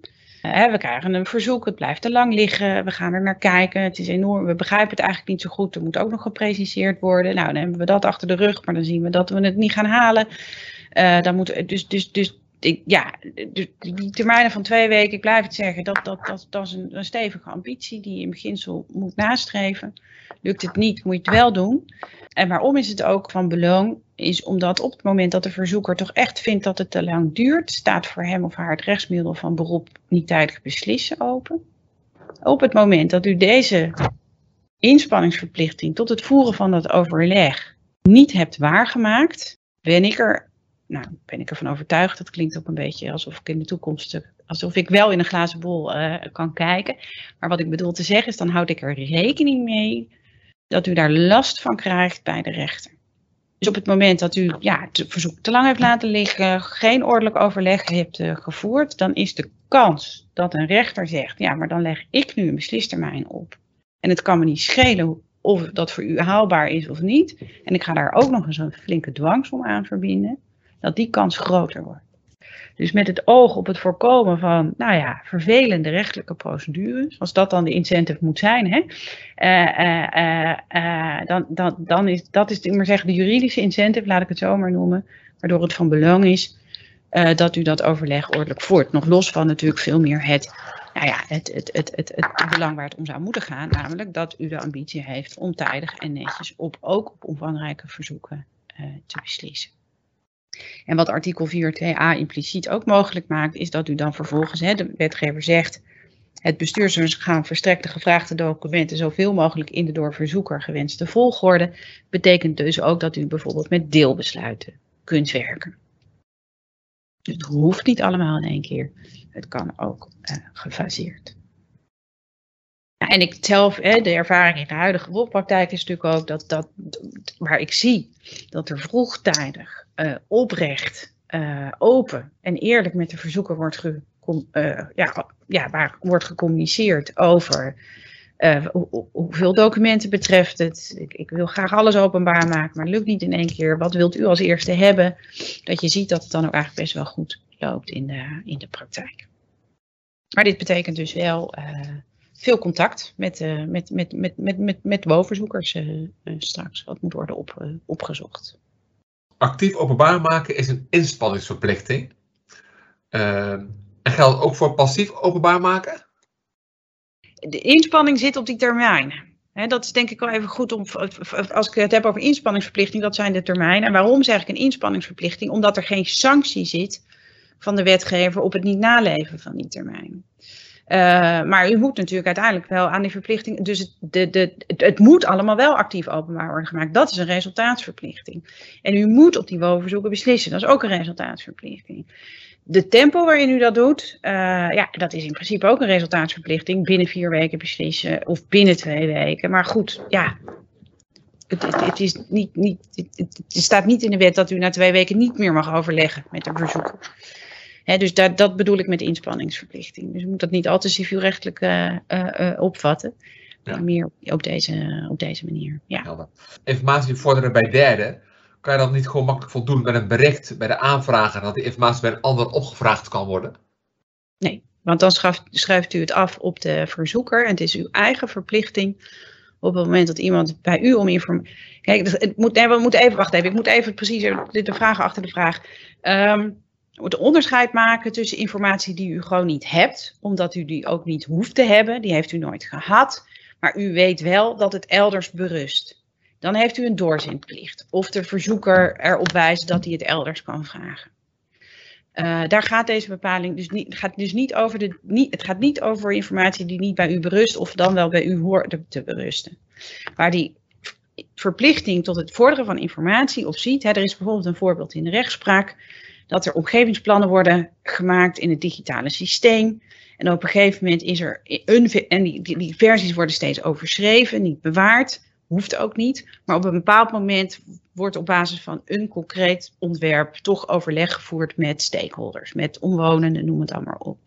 Uh, we krijgen een verzoek, het blijft te lang liggen, we gaan er naar kijken, het is enorm, we begrijpen het eigenlijk niet zo goed, er moet ook nog gepreciseerd worden. Nou, dan hebben we dat achter de rug, maar dan zien we dat we het niet gaan halen. Uh, dan moet, dus, dus, dus ja, die termijnen van twee weken, ik blijf het zeggen, dat, dat, dat, dat is een, een stevige ambitie die je in beginsel moet nastreven. Lukt het niet, moet je het wel doen. En waarom is het ook van belang? Is omdat op het moment dat de verzoeker toch echt vindt dat het te lang duurt, staat voor hem of haar het rechtsmiddel van beroep niet tijdig beslissen open. Op het moment dat u deze inspanningsverplichting tot het voeren van dat overleg niet hebt waargemaakt, ben ik er nou, ben ik ervan overtuigd. Dat klinkt ook een beetje alsof ik in de toekomst, alsof ik wel in een glazen bol uh, kan kijken. Maar wat ik bedoel te zeggen is, dan houd ik er rekening mee dat u daar last van krijgt bij de rechter. Dus op het moment dat u ja, het verzoek te lang heeft laten liggen, geen ordelijk overleg heeft uh, gevoerd, dan is de kans dat een rechter zegt, ja, maar dan leg ik nu een beslistermijn op. En het kan me niet schelen of dat voor u haalbaar is of niet. En ik ga daar ook nog eens een flinke dwangsom aan verbinden dat die kans groter wordt. Dus met het oog op het voorkomen van, nou ja, vervelende rechtelijke procedures, als dat dan de incentive moet zijn, hè, uh, uh, dan, dan, dan is dat is maar zeggen, de juridische incentive, laat ik het zo maar noemen, waardoor het van belang is dat u dat overleg ordelijk voert. Nog los van natuurlijk veel meer het, nou ja, het, het, het, het, het belang waar het om zou moeten gaan, namelijk dat u de ambitie heeft om tijdig en netjes op, ook op omvangrijke verzoeken te beslissen. En wat artikel 4.2a impliciet ook mogelijk maakt, is dat u dan vervolgens, hè, de wetgever zegt, het bestuursorgaan verstrekt de gevraagde documenten zoveel mogelijk in de door verzoeker gewenste volgorde. Betekent dus ook dat u bijvoorbeeld met deelbesluiten kunt werken. Het hoeft niet allemaal in één keer. Het kan ook uh, gefaseerd. Ja, en ik zelf, hè, de ervaring in de huidige wolpraktijk is natuurlijk ook dat, dat waar ik zie dat er vroegtijdig uh, oprecht, uh, open en eerlijk met de verzoeker wordt, ge, uh, ja, ja, waar wordt gecommuniceerd over hoe, hoeveel documenten betreft het. Ik, ik, wil graag alles openbaar maken, maar het lukt niet in één keer. Wat wilt u als eerste hebben? Dat je ziet dat het dan ook eigenlijk best wel goed loopt in de, in de praktijk. Maar dit betekent dus wel veel contact met, uh, met, met, met, met, met, met woonverzoekers uh, uh, straks. Wat moet worden op, opgezocht actief openbaar maken is een inspanningsverplichting. En geldt ook voor passief openbaar maken? De inspanning zit op die termijn. dat is denk ik wel even goed om, als ik het heb over inspanningsverplichting, dat zijn de termijnen. En waarom zeg ik een inspanningsverplichting? Omdat er geen sanctie zit van de wetgever op het niet naleven van die termijn. Uh, maar u moet natuurlijk uiteindelijk wel aan die verplichting. Dus het, de, de, het, moet allemaal wel actief openbaar worden gemaakt. Dat is een resultaatsverplichting. En u moet op die woonverzoeken beslissen. Dat is ook een resultaatsverplichting. De tempo waarin u dat doet, uh, ja, dat is in principe ook een resultaatsverplichting. Binnen vier weken beslissen of binnen twee weken. Maar goed, ja. Het, het, het is niet, niet, het, staat niet in de wet dat u na twee weken niet meer mag overleggen met een dus dat, dat bedoel ik met inspanningsverplichting. Dus je moet dat niet al te civielrechtelijk uh, uh, opvatten. Ja. Meer op deze, op deze manier. Ja. Informatie vorderen bij derden. Kan je dat niet gewoon makkelijk voldoen met een bericht bij de aanvrager dat die informatie bij een ander opgevraagd kan worden? Nee, want dan schuift, schuift u het af op de verzoeker en het is uw eigen verplichting op het moment dat iemand bij u om informatie. Kijk, het moet, nee, we moeten even wachten. Even. Ik moet even precies de vragen achter de vraag. Um, het onderscheid maken tussen informatie die u gewoon niet hebt, omdat u die ook niet hoeft te hebben, die heeft u nooit gehad, maar u weet wel dat het elders berust. Dan heeft u een doorzinplicht of de verzoeker erop wijzen dat hij het elders kan vragen. Uh, daar gaat deze bepaling dus niet, gaat dus niet over de, niet, het gaat niet over informatie die niet bij u berust of dan wel bij u hoort te berusten. Waar die verplichting tot het vorderen van informatie of ziet. Er is bijvoorbeeld een voorbeeld in de rechtspraak dat er omgevingsplannen worden gemaakt in het digitale systeem. En op een gegeven moment is er een, en die, die, die versies worden steeds overschreven, niet bewaard, hoeft ook niet. Maar op een bepaald moment wordt op basis van een concreet ontwerp toch overleg gevoerd met stakeholders, met omwonenden, noem het allemaal op.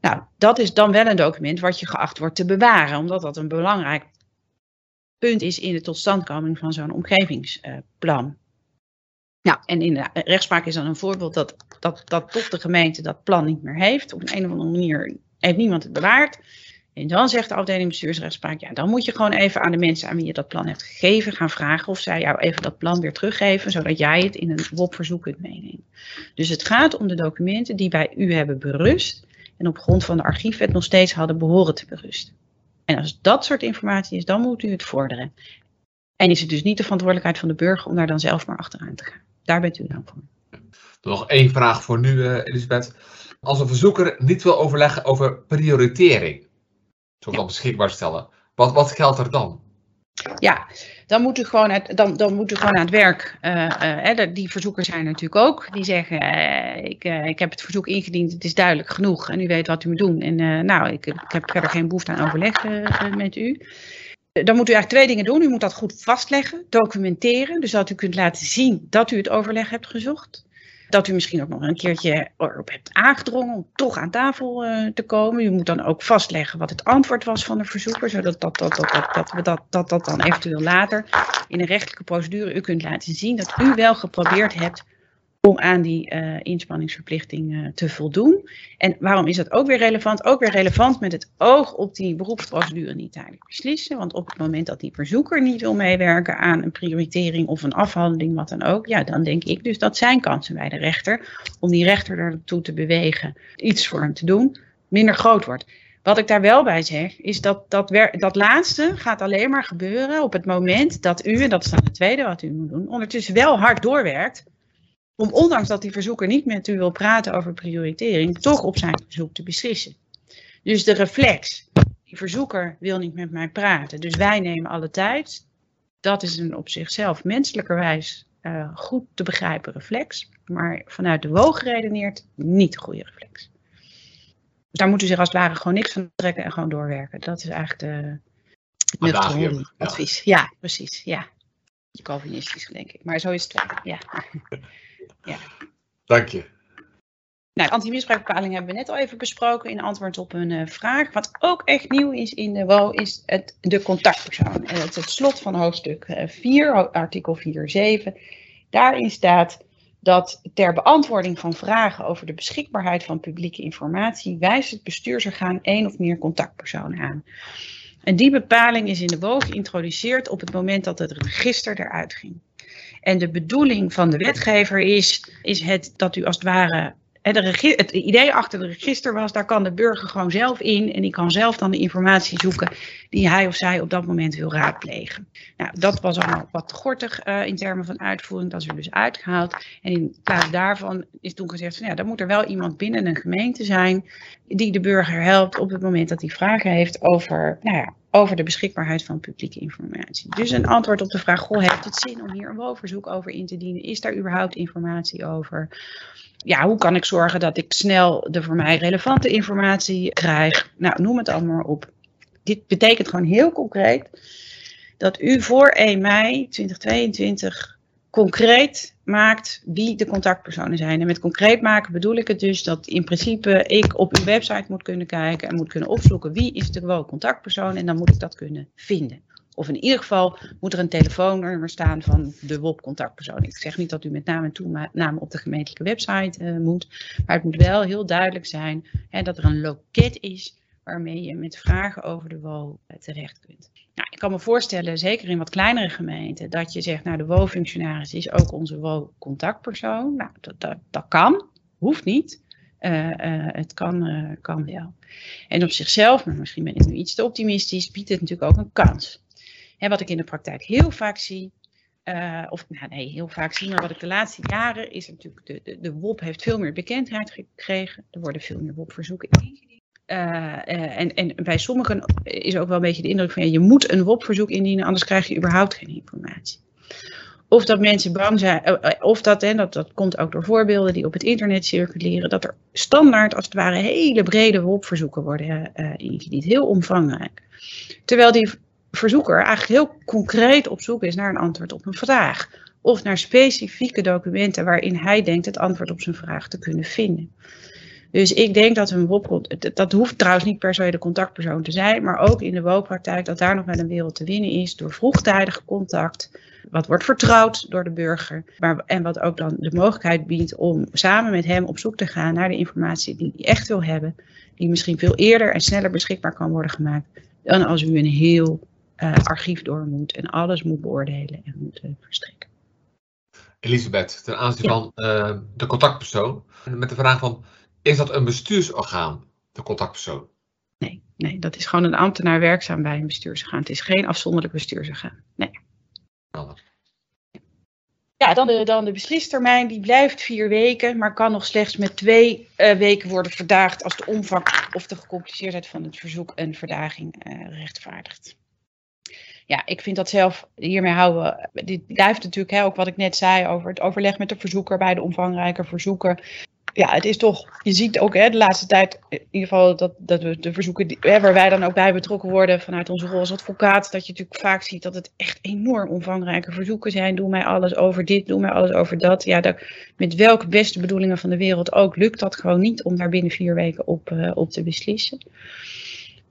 Nou, dat is dan wel een document wat je geacht wordt te bewaren, omdat dat een belangrijk punt is in de totstandkoming van zo'n omgevingsplan. Nou, en in de rechtspraak is dan een voorbeeld dat, dat, dat toch de gemeente dat plan niet meer heeft. Op een, of andere manier heeft niemand het bewaard. En dan zegt de afdeling bestuursrechtspraak, ja, dan moet je gewoon even aan de mensen aan wie je dat plan hebt gegeven gaan vragen of zij jou even dat plan weer teruggeven, zodat jij het in een WOP-verzoek kunt meenemen. Dus het gaat om de documenten die bij u hebben berust en op grond van de archiefwet nog steeds hadden behoren te berusten. En als dat soort informatie is, dan moet u het vorderen. En is het dus niet de verantwoordelijkheid van de burger om daar dan zelf maar achteraan te gaan. Daar bent u dan voor. Nog één vraag voor nu, uh, Elisabeth. Als een verzoeker niet wil overleggen over prioritering, zo dan beschikbaar stellen, wat, wat geldt er dan? Ja, dan moet u gewoon, uit, dan, dan moet u gewoon aan het werk. Uh, uh, die verzoekers zijn natuurlijk ook. Die zeggen, ik, ik heb het verzoek ingediend, het is duidelijk genoeg en u weet wat u moet doen. En nou, ik, ik heb verder geen behoefte aan overleg met u. Dan moet u eigenlijk twee dingen doen. U moet dat goed vastleggen, documenteren. Dus dat u kunt laten zien dat u het overleg hebt gezocht. Dat u misschien ook nog een keertje erop hebt aangedrongen om toch aan tafel uh, te komen. U moet dan ook vastleggen wat het antwoord was van de verzoeker, zodat dat, dat, dat, dat, dat dat, dat, dat dan eventueel later in een rechtelijke procedure u kunt laten zien dat u wel geprobeerd hebt om aan die uh, inspanningsverplichting uh, te voldoen. En waarom is dat ook weer relevant? Ook weer relevant met het oog op die beroepsprocedure niet tijdelijk beslissen. Want op het moment dat die verzoeker niet wil meewerken aan een prioritering of een afhandeling, wat dan ook, ja, dan denk ik dus dat zijn kansen bij de rechter om die rechter ertoe te bewegen iets voor hem te doen, minder groot wordt. Wat ik daar wel bij zeg, is dat dat, dat laatste gaat alleen maar gebeuren op het moment dat u, en dat is dan het tweede wat u moet doen, ondertussen wel hard doorwerkt om ondanks dat die verzoeker niet met u wil praten over prioritering, toch op zijn verzoek te beslissen. Dus de reflex, die verzoeker wil niet met mij praten, dus wij nemen alle tijd, dat is een op zichzelf menselijkerwijs uh, goed te begrijpen reflex, maar vanuit de woog geredeneerd niet goede reflex. Dus daar moet u zich als het ware gewoon niks van trekken en gewoon doorwerken. Dat is eigenlijk de, nuchtere advies. Ja. ja, precies. Ja. Calvinistisch, denk ik. Maar zo is het wel. Ja. Ja. Dank je. Nou, anti-misbruikbepaling hebben we net al even besproken in antwoord op een uh, vraag. Wat ook echt nieuw is in de WO is het, de contactpersoon. En het is het slot van hoofdstuk 4, uh, artikel 4.7. Daarin staat dat ter beantwoording van vragen over de beschikbaarheid van publieke informatie wijst het bestuursorgaan één of meer contactpersonen aan. En die bepaling is in de WO geïntroduceerd op het moment dat het register eruit ging. En de bedoeling van de wetgever is, is het dat u als het ware. Het idee achter het register was, daar kan de burger gewoon zelf in en die kan zelf dan de informatie zoeken die hij of zij op dat moment wil raadplegen. Nou, dat was allemaal wat gortig uh, in termen van uitvoering, dat is er dus uitgehaald. En in plaats daarvan is toen gezegd, van, ja, dan moet er wel iemand binnen een gemeente zijn die de burger helpt op het moment dat hij vragen heeft over, nou ja, over de beschikbaarheid van publieke informatie. Dus een antwoord op de vraag, goh, heeft het zin om hier een woonverzoek over in te dienen? Is daar überhaupt informatie over? Ja, hoe kan ik zorgen dat ik snel de voor mij relevante informatie krijg? Nou, noem het allemaal op. Dit betekent gewoon heel concreet dat u voor 1 mei 2022 concreet maakt wie de contactpersonen zijn. En met concreet maken bedoel ik het dus dat in principe ik op uw website moet kunnen kijken en moet kunnen opzoeken wie is de contactpersoon en dan moet ik dat kunnen vinden. Of in ieder geval moet er een telefoonnummer staan van de WOP-contactpersoon. Ik zeg niet dat u met naam en toename op de gemeentelijke website uh, moet, maar het moet wel heel duidelijk zijn hè, dat er een loket is waarmee je met vragen over de WO eh, terecht kunt. Nou, ik kan me voorstellen, zeker in wat kleinere gemeenten, dat je zegt, nou de WO-functionaris is ook onze WO-contactpersoon. Nou, dat, dat, kan, hoeft niet. Uh, het kan, kan wel. En op zichzelf, maar misschien ben ik nu iets te optimistisch, biedt het natuurlijk ook een kans. Wat ik in de praktijk heel vaak zie, of nou, nee, heel vaak zie, maar wat ik de laatste jaren is natuurlijk, de, de, de WOP heeft veel meer bekendheid gekregen. Er worden veel meer WOP-verzoeken ingediend. en, en bij sommigen is ook wel een beetje de indruk van ja, je moet een WOP-verzoek indienen, anders krijg je überhaupt geen informatie. Of dat mensen bang zijn, of dat, dat, dat komt ook door voorbeelden die op het internet circuleren, dat er standaard als het ware hele brede WOP-verzoeken worden ingediend. Heel omvangrijk. Terwijl die verzoeker eigenlijk heel concreet op zoek is naar een antwoord op een vraag. Of naar specifieke documenten waarin hij denkt het antwoord op zijn vraag te kunnen vinden. Dus ik denk dat een WOP, dat hoeft trouwens niet per se de contactpersoon te zijn, maar ook in de WOP-praktijk dat daar nog wel een wereld te winnen is door vroegtijdig contact, wat wordt vertrouwd door de burger, maar, en wat ook dan de mogelijkheid biedt om samen met hem op zoek te gaan naar de informatie die hij echt wil hebben, die misschien veel eerder en sneller beschikbaar kan worden gemaakt dan als u een heel uh, archief door moet en alles moet beoordelen en moet uh, verstrekken. Elisabeth, ten aanzien ja. van uh, de contactpersoon, met de vraag van, is dat een bestuursorgaan, de contactpersoon? Nee, nee, dat is gewoon een ambtenaar werkzaam bij een bestuursorgaan. Het is geen afzonderlijk bestuursorgaan. Nee. Ja, dan de, dan de beslistermijn, die blijft vier weken, maar kan nog slechts met twee uh, weken worden verdaagd als de omvang of de gecompliceerdheid van het verzoek een verdaging uh, rechtvaardigt ja, ik vind dat zelf hiermee houden. Dit blijft natuurlijk hè, ook wat ik net zei over het overleg met de verzoeker bij de omvangrijke verzoeker. Ja, het is toch, je ziet ook hè, de laatste tijd, in ieder geval dat, dat we de verzoeken die, hè, waar wij dan ook bij betrokken worden vanuit onze rol als advocaat, dat je natuurlijk vaak ziet dat het echt enorm omvangrijke verzoeken zijn. Doe mij alles over dit, doe mij alles over dat. Ja, daar, met welke beste bedoelingen van de wereld ook, lukt dat gewoon niet om daar binnen vier weken op, uh, op te beslissen.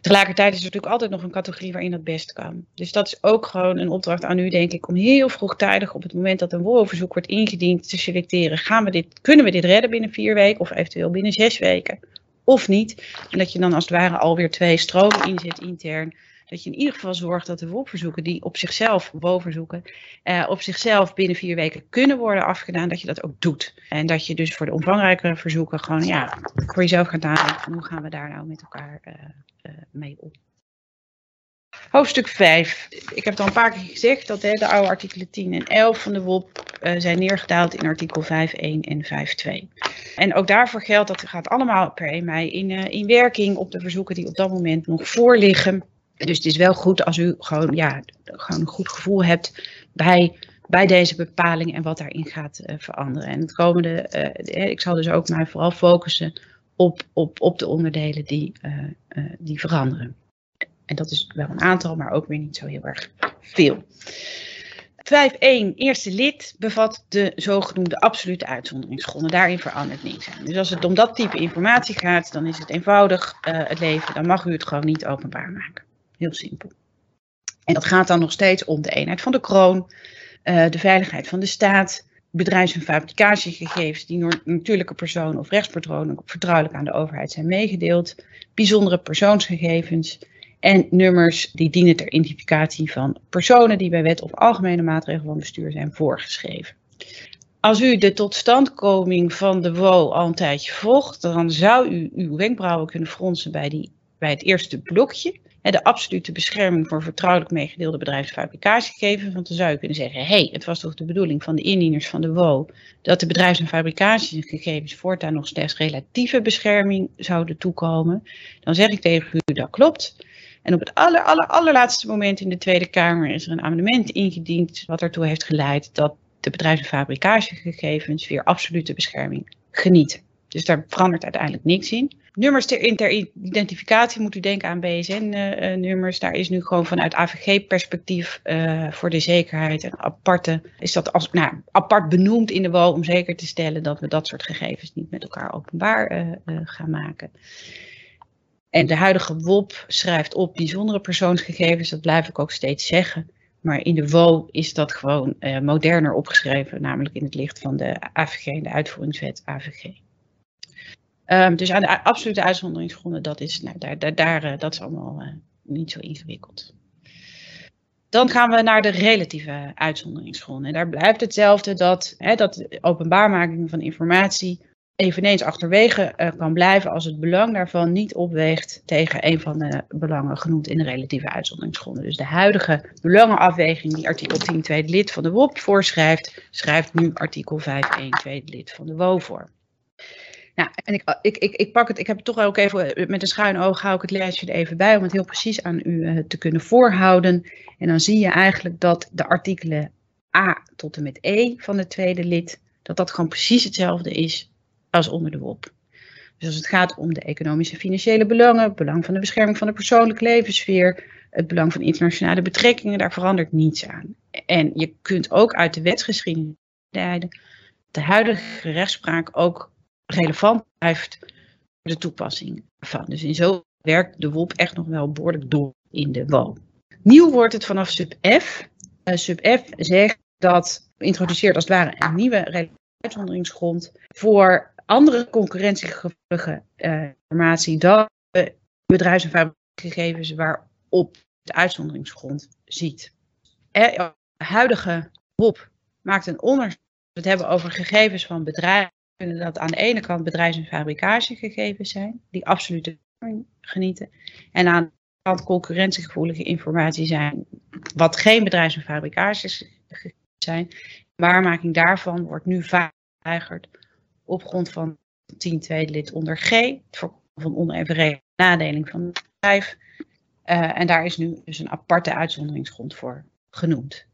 Tegelijkertijd is er natuurlijk altijd nog een categorie waarin dat best kan. Dus dat is ook gewoon een opdracht aan u, denk ik, om heel vroegtijdig op het moment dat een WOO-verzoek wordt ingediend te selecteren. Gaan we dit, kunnen we dit redden binnen vier weken of eventueel binnen zes weken? Of niet? En dat je dan als het ware alweer twee stromen inzet intern. Dat je in ieder geval zorgt dat de WOP-verzoeken die op zichzelf, WO-verzoeken, eh, op zichzelf binnen vier weken kunnen worden afgedaan, dat je dat ook doet. En dat je dus voor de omvangrijkere verzoeken gewoon ja, voor jezelf gaat nadenken hoe gaan we daar nou met elkaar uh, uh, mee om. Hoofdstuk 5. Ik heb het al een paar keer gezegd dat hè, de oude artikelen 10 en 11 van de WOP uh, zijn neergedaald in artikel 5.1 en 5.2. En ook daarvoor geldt dat het gaat allemaal per 1 mei in, in werking op de verzoeken die op dat moment nog voorliggen. Dus het is wel goed als u gewoon, ja, gewoon een goed gevoel hebt bij, bij deze bepaling en wat daarin gaat uh, veranderen. En het komende, ik zal dus ook mij vooral focussen op, op, op de onderdelen die, die veranderen. En dat is wel een aantal, maar ook weer niet zo heel erg veel. 5.1, eerste lid, bevat de zogenoemde absolute uitzonderingsgronden. Daarin verandert niks aan. Dus als het om dat type informatie gaat, dan is het eenvoudig het leven. Dan mag u het gewoon niet openbaar maken. Heel simpel. En dat gaat dan nog steeds om de eenheid van de kroon, de veiligheid van de staat, bedrijfs- en fabricatiegegevens die door natuurlijke personen of rechtspatronen vertrouwelijk aan de overheid zijn meegedeeld, bijzondere persoonsgegevens en nummers die dienen ter identificatie van personen die bij wet of algemene maatregelen van bestuur zijn voorgeschreven. Als u de totstandkoming van de WO al een tijdje volgt, dan zou u uw wenkbrauwen kunnen fronsen bij, die, bij het eerste blokje de absolute bescherming voor vertrouwelijk meegedeelde bedrijfsfabricatiegegevens. Want dan zou je kunnen zeggen, hé, hey, het was toch de bedoeling van de indieners van de WO dat de bedrijfs- en fabricatiegegevens voortaan nog slechts relatieve bescherming zouden toekomen. Dan zeg ik tegen u, dat klopt. En op het aller, aller, allerlaatste moment in de Tweede Kamer is er een amendement ingediend wat ertoe heeft geleid dat de bedrijfs- en fabricatiegegevens weer absolute bescherming genieten. Dus daar verandert uiteindelijk niks in. Nummers ter, identificatie moet u denken aan BSN-nummers. Uh, Daar is nu gewoon vanuit AVG-perspectief uh, voor de zekerheid een aparte, is dat als, nou, apart benoemd in de WO om zeker te stellen dat we dat soort gegevens niet met elkaar openbaar gaan maken. En de huidige WOP schrijft op bijzondere persoonsgegevens, dat blijf ik ook steeds zeggen. Maar in de WO is dat gewoon moderner opgeschreven, namelijk in het licht van de AVG de uitvoeringswet AVG. Um, dus aan de absolute uitzonderingsgronden, dat is, nou, daar, daar, daar, uh, dat is allemaal uh, niet zo ingewikkeld. Dan gaan we naar de relatieve uitzonderingsgronden. En daar blijft hetzelfde dat, hè, dat openbaarmaking van informatie eveneens achterwege uh, kan blijven als het belang daarvan niet opweegt tegen een van de belangen genoemd in de relatieve uitzonderingsgronden. Dus de huidige belangenafweging die artikel 10 tweede lid van de WOP voorschrijft, schrijft nu artikel 5.1 tweede lid van de WO voor. Ja, en ik, ik, ik, pak het, ik heb het toch ook even met een schuin oog hou ik het lijstje er even bij om het heel precies aan u uh, te kunnen voorhouden. En dan zie je eigenlijk dat de artikelen A tot en met E van het tweede lid, dat dat gewoon precies hetzelfde is als onder de WOP. Dus als het gaat om de economische en financiële belangen, het belang van de bescherming van de persoonlijke levenssfeer, het belang van internationale betrekkingen, daar verandert niets aan. En je kunt ook uit de wetsgeschiedenis de huidige rechtspraak ook relevant blijft de toepassing van. Dus in zo werkt de WOP echt nog wel behoorlijk door in de WO. Nieuw wordt het vanaf sub F. Uh, sub F zegt dat, introduceert als het ware een nieuwe uitzonderingsgrond voor andere concurrentiegevoelige uh, informatie dan bedrijfs- en fabriekgegevens waarop de uitzonderingsgrond ziet. de huidige WOP maakt een onderscheid. We het hebben over gegevens van bedrijven. Kunnen dat aan de ene kant bedrijfs- en fabricagegegevens zijn, die absoluut genieten. En aan de kant concurrentiegevoelige informatie zijn, wat geen bedrijfs- en fabricagegevens zijn. Waarmaking daarvan wordt nu vaak geweigerd op grond van 10 tweede lid onder G, het voorkomen van onevenredige nadeling van het bedrijf. Uh, en daar is nu dus een aparte uitzonderingsgrond voor genoemd.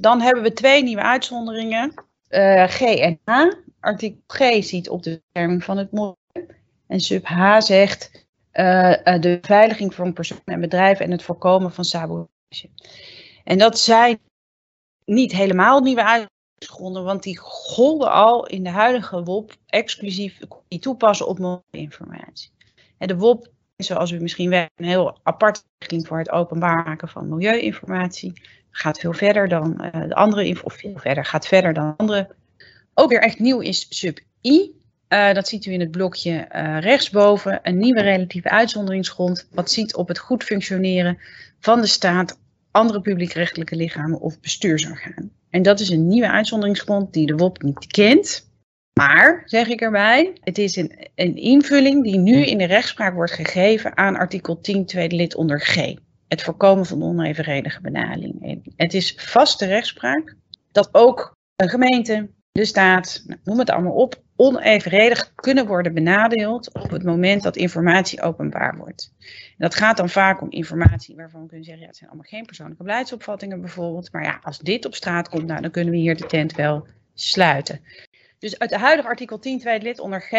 Dan hebben we twee nieuwe uitzonderingen, uh, G en H. Artikel G ziet op de bescherming van het milieu en sub H zegt uh, de beveiliging van personen en bedrijven en het voorkomen van sabotage. En dat zijn niet helemaal nieuwe uitzonderingen, want die golden al in de huidige WOP exclusief die toepassen op milieuinformatie. En de WOP zoals u misschien weet, een heel apart richting voor het openbaar maken van milieuinformatie. Gaat veel verder dan uh, de andere, of veel verder, gaat verder dan andere. Ook weer echt nieuw is sub-I. Uh, dat ziet u in het blokje uh, rechtsboven. Een nieuwe relatieve uitzonderingsgrond. Wat ziet op het goed functioneren van de staat, andere publiekrechtelijke lichamen of bestuursorganen. En dat is een nieuwe uitzonderingsgrond die de WOP niet kent. Maar, zeg ik erbij, het is een, een, invulling die nu in de rechtspraak wordt gegeven aan artikel 10 tweede lid onder G. Het voorkomen van onevenredige benadeling. Het is vaste rechtspraak dat ook een gemeente, de staat, noem het allemaal op, onevenredig kunnen worden benadeeld op het moment dat informatie openbaar wordt. En dat gaat dan vaak om informatie waarvan we kunnen zeggen, ja, het zijn allemaal geen persoonlijke beleidsopvattingen bijvoorbeeld. Maar ja, als dit op straat komt, nou, dan kunnen we hier de tent wel sluiten. Dus uit de huidige artikel 10 tweede lid onder G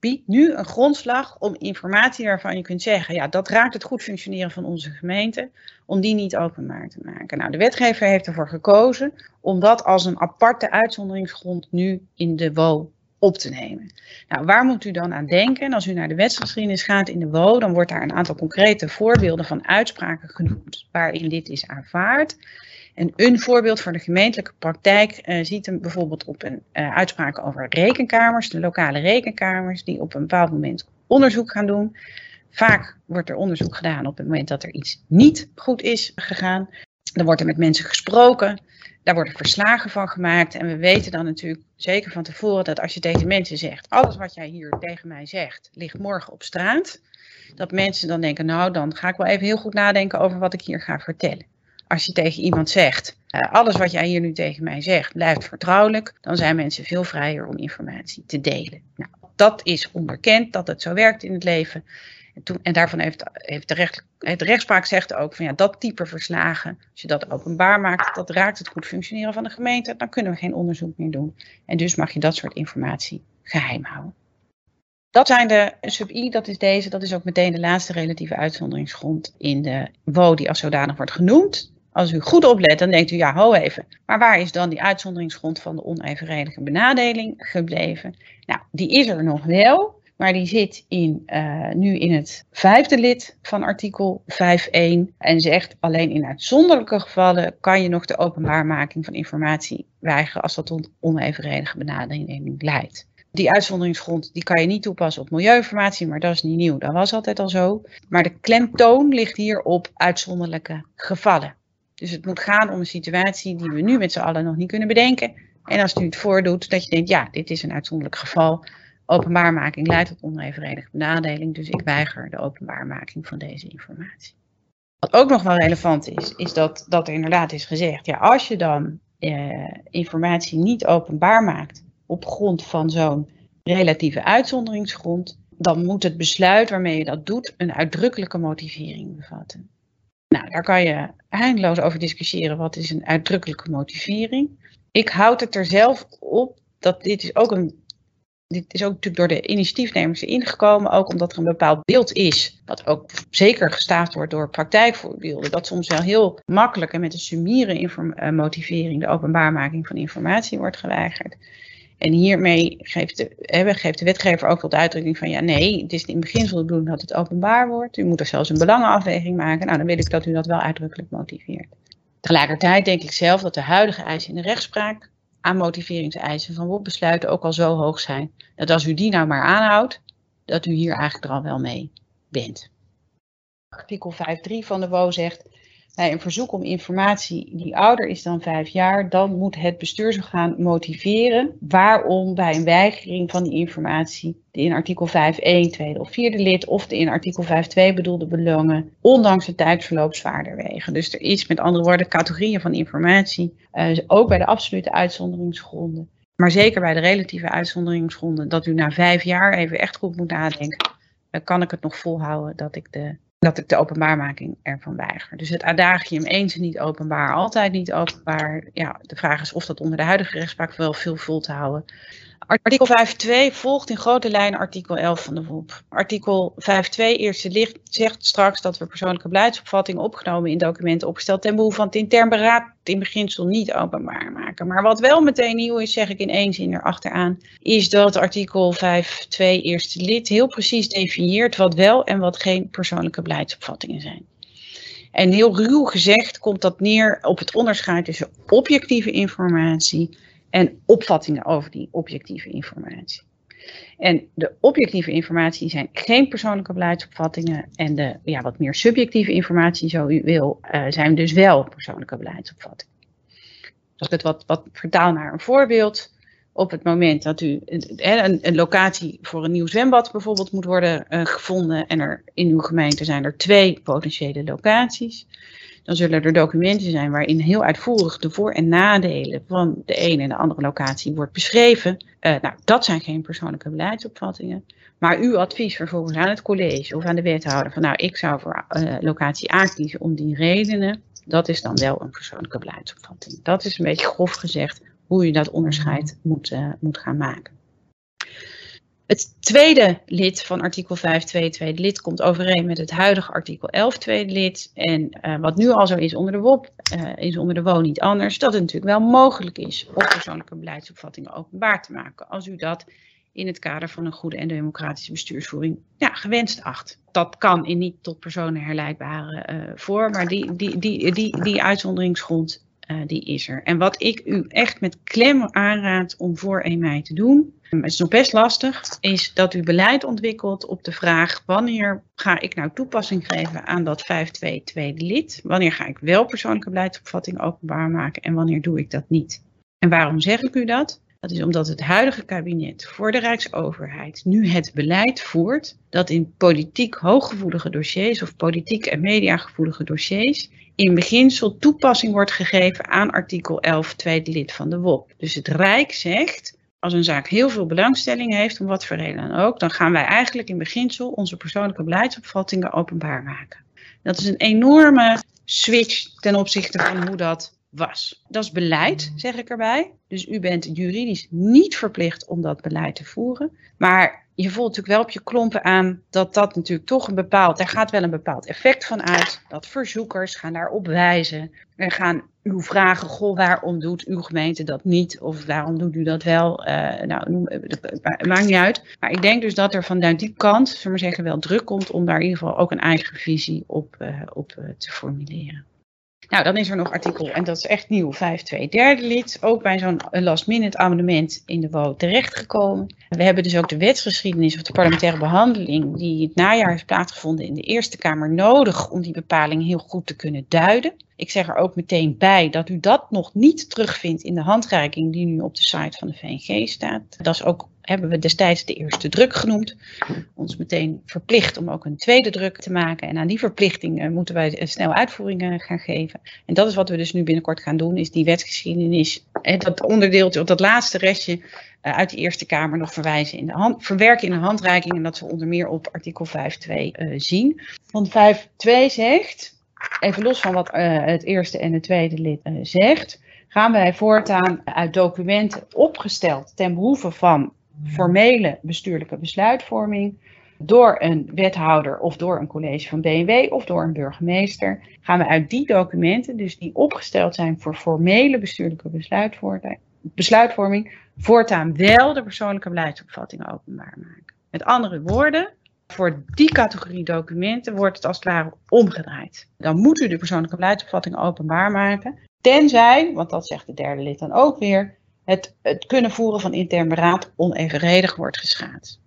biedt nu een grondslag om informatie waarvan je kunt zeggen, ja, dat raakt het goed functioneren van onze gemeente, om die niet openbaar te maken. Nou, de wetgever heeft ervoor gekozen om dat als een aparte uitzonderingsgrond nu in de WO op te nemen. Nou, waar moet u dan aan denken? En als u naar de wetsgeschiedenis gaat in de WO, dan wordt daar een aantal concrete voorbeelden van uitspraken genoemd waarin dit is aanvaard. En een voorbeeld voor de gemeentelijke praktijk uh, ziet hem bijvoorbeeld op een uh, uitspraak over rekenkamers, de lokale rekenkamers, die op een bepaald moment onderzoek gaan doen. Vaak wordt er onderzoek gedaan op het moment dat er iets niet goed is gegaan. Dan wordt er met mensen gesproken, daar worden verslagen van gemaakt. En we weten dan natuurlijk zeker van tevoren dat als je tegen mensen zegt, alles wat jij hier tegen mij zegt, ligt morgen op straat. Dat mensen dan denken, nou dan ga ik wel even heel goed nadenken over wat ik hier ga vertellen als je tegen iemand zegt, uh, alles wat jij hier nu tegen mij zegt blijft vertrouwelijk, dan zijn mensen veel vrijer om informatie te delen. Nou, dat is onderkend dat het zo werkt in het leven. En, toen, en daarvan heeft, heeft de rechtspraak zegt ook van ja, dat type verslagen, als je dat openbaar maakt, dat raakt het goed functioneren van de gemeente, dan kunnen we geen onderzoek meer doen. En dus mag je dat soort informatie geheim houden. Dat zijn de sub-I, dat is deze, dat is ook meteen de laatste relatieve uitzonderingsgrond in de WO die als zodanig wordt genoemd. Als u goed oplet, dan denkt u, ja, ho even. Maar waar is dan die uitzonderingsgrond van de onevenredige benadeling gebleven? Nou, die is er nog wel, maar die zit in, uh, nu in het vijfde lid van artikel 5.1 en zegt alleen in uitzonderlijke gevallen kan je nog de openbaarmaking van informatie weigeren als dat tot onevenredige benadeling leidt. Die uitzonderingsgrond die kan je niet toepassen op milieuinformatie, maar dat is niet nieuw. Dat was altijd al zo. Maar de klemtoon ligt hier op uitzonderlijke gevallen. Dus het moet gaan om een situatie die we nu met z'n allen nog niet kunnen bedenken. En als het het voordoet, dat je denkt, ja, dit is een uitzonderlijk geval. Openbaarmaking leidt tot onevenredige benadeling, dus ik weiger de openbaarmaking van deze informatie. Wat ook nog wel relevant is, is dat, dat er inderdaad is gezegd, ja, als je dan eh, informatie niet openbaar maakt op grond van zo'n relatieve uitzonderingsgrond, dan moet het besluit waarmee je dat doet een uitdrukkelijke motivering bevatten. Nou, daar kan je eindeloos over discussiëren. Wat is een uitdrukkelijke motivering? Ik houd het er zelf op dat dit is ook een. Dit is ook natuurlijk door de initiatiefnemers ingekomen, ook omdat er een bepaald beeld is, wat ook zeker gestaafd wordt door praktijkvoorbeelden, dat soms wel heel makkelijk en met een summiere motivering de openbaarmaking van informatie wordt geweigerd. En hiermee geeft de, geeft de wetgever ook tot uitdrukking van ja, nee, het is in beginsel de bedoeling dat het openbaar wordt. U moet er zelfs een belangenafweging maken. Nou, dan wil ik dat u dat wel uitdrukkelijk motiveert. Tegelijkertijd denk ik zelf dat de huidige eisen in de rechtspraak aan motiveringseisen van WOP-besluiten ook al zo hoog zijn. Dat als u die nou maar aanhoudt, dat u hier eigenlijk er al wel mee bent. Artikel 5.3 van de WO zegt, bij een verzoek om informatie die ouder is dan vijf jaar, dan moet het bestuursorgaan motiveren waarom bij een weigering van die informatie de in artikel 5.1 tweede of vierde lid of de in artikel 5.2 bedoelde belangen, ondanks het tijdsverloop zwaarder wegen. Dus er is met andere woorden categorieën van informatie, uh, ook bij de absolute uitzonderingsgronden, maar zeker bij de relatieve uitzonderingsgronden, dat u na vijf jaar even echt goed moet nadenken, kan ik het nog volhouden dat ik de dat ik de openbaarmaking ervan weiger. Dus het adagium eens niet openbaar, altijd niet openbaar. Ja, de vraag is of dat onder de huidige rechtspraak wel veel vol te houden. Artikel 5.2 volgt in grote lijnen artikel 11 van de WOP. Artikel 5.2 eerste licht zegt straks dat we persoonlijke beleidsopvattingen opgenomen in documenten opgesteld ten behoeve van het intern beraad in beginsel niet openbaar maken. Maar wat wel meteen nieuw is, zeg ik in één zin erachteraan, is dat artikel 5.2 eerste lid heel precies definieert wat wel en wat geen persoonlijke beleidsopvattingen zijn. En heel ruw gezegd komt dat neer op het onderscheid tussen objectieve informatie en opvattingen over die objectieve informatie. En de objectieve informatie zijn geen persoonlijke beleidsopvattingen en de ja, wat meer subjectieve informatie, zo u wil, uh, zijn dus wel persoonlijke beleidsopvattingen. Als ik het wat, wat vertaal naar een voorbeeld, op het moment dat u een, een locatie voor een nieuw zwembad bijvoorbeeld moet worden uh, gevonden en er in uw gemeente zijn er twee potentiële locaties, dan zullen er documenten zijn waarin heel uitvoerig de voor- en nadelen van de ene en de andere locatie wordt beschreven. Uh, nou, dat zijn geen persoonlijke beleidsopvattingen. Maar uw advies vervolgens aan het college of aan de wethouder van nou, ik zou voor uh, locatie A kiezen om die redenen, dat is dan wel een persoonlijke beleidsopvatting. Dat is een beetje grof gezegd hoe je dat onderscheid moet, uh, moet gaan maken. Het tweede lid van artikel 5, tweede lid, komt overeen met het huidige artikel 11, tweede lid. En uh, wat nu al zo is onder de WOP, uh, is onder de WO niet anders. Dat het natuurlijk wel mogelijk is om persoonlijke beleidsopvattingen openbaar te maken. Als u dat in het kader van een goede en democratische bestuursvoering ja, gewenst acht. Dat kan in niet tot personen herleidbare uh, vorm, maar die, die, die, die, die uitzonderingsgrond uh, die is er. En wat ik u echt met klem aanraad om voor 1 mei te doen, het is nog best lastig, is dat u beleid ontwikkelt op de vraag wanneer ga ik nou toepassing geven aan dat 5.2 tweede lid? Wanneer ga ik wel persoonlijke beleidsopvatting openbaar maken en wanneer doe ik dat niet? En waarom zeg ik u dat? Dat is omdat het huidige kabinet voor de Rijksoverheid nu het beleid voert dat in politiek hooggevoelige dossiers of politiek en mediagevoelige dossiers in beginsel toepassing wordt gegeven aan artikel 11 tweede lid van de WOP. Dus het Rijk zegt, als een zaak heel veel belangstelling heeft, om wat voor reden dan ook, dan gaan wij eigenlijk in beginsel onze persoonlijke beleidsopvattingen openbaar maken. Dat is een enorme switch ten opzichte van hoe dat was. Dat is beleid, zeg ik erbij. Dus u bent juridisch niet verplicht om dat beleid te voeren. Maar je voelt natuurlijk wel op je klompen aan dat dat natuurlijk toch een bepaald, daar gaat wel een bepaald effect van uit. Dat verzoekers gaan daarop wijzen en gaan u vragen, goh, waarom doet uw gemeente dat niet? Of waarom doet u dat wel? Uh, nou, noem, het maakt niet uit. Maar ik denk dus dat er vanuit die kant, zullen we zeggen, wel druk komt om daar in ieder geval ook een eigen visie op, op te formuleren. Nou, dan is er nog artikel, en dat is echt nieuw, 5 2 derde lid. Ook bij zo'n last minute amendement in de WO terechtgekomen. We hebben dus ook de wetsgeschiedenis of de parlementaire behandeling die het najaar heeft plaatsgevonden in de Eerste Kamer nodig om die bepaling heel goed te kunnen duiden. Ik zeg er ook meteen bij dat u dat nog niet terugvindt in de handreiking die nu op de site van de VNG staat. Dat is ook, hebben we destijds de eerste druk genoemd. Ons meteen verplicht om ook een tweede druk te maken. En aan die verplichting uh, moeten wij snel uitvoeringen gaan geven. En dat is wat we dus nu binnenkort gaan doen, is die wetsgeschiedenis En dat onderdeeltje, dat laatste restje uit de Eerste Kamer nog verwijzen in de verwerken in de handreiking. En dat we onder meer op artikel 5.2 uh, zien. Want 5.2 zegt, even los van wat uh, het eerste en het tweede lid zegt, gaan wij voortaan uit documenten opgesteld ten behoeve van formele bestuurlijke besluitvorming door een wethouder of door een college van BMW of door een burgemeester, gaan we uit die documenten, dus die opgesteld zijn voor formele bestuurlijke besluitvorming, voortaan wel de persoonlijke beleidsopvattingen openbaar maken. Met andere woorden, voor die categorie documenten wordt het als het ware omgedraaid. Dan moet u de persoonlijke beleidsopvattingen openbaar maken, tenzij, want dat zegt de derde lid dan ook weer, het, het kunnen voeren van intern beraad onevenredig wordt geschaad.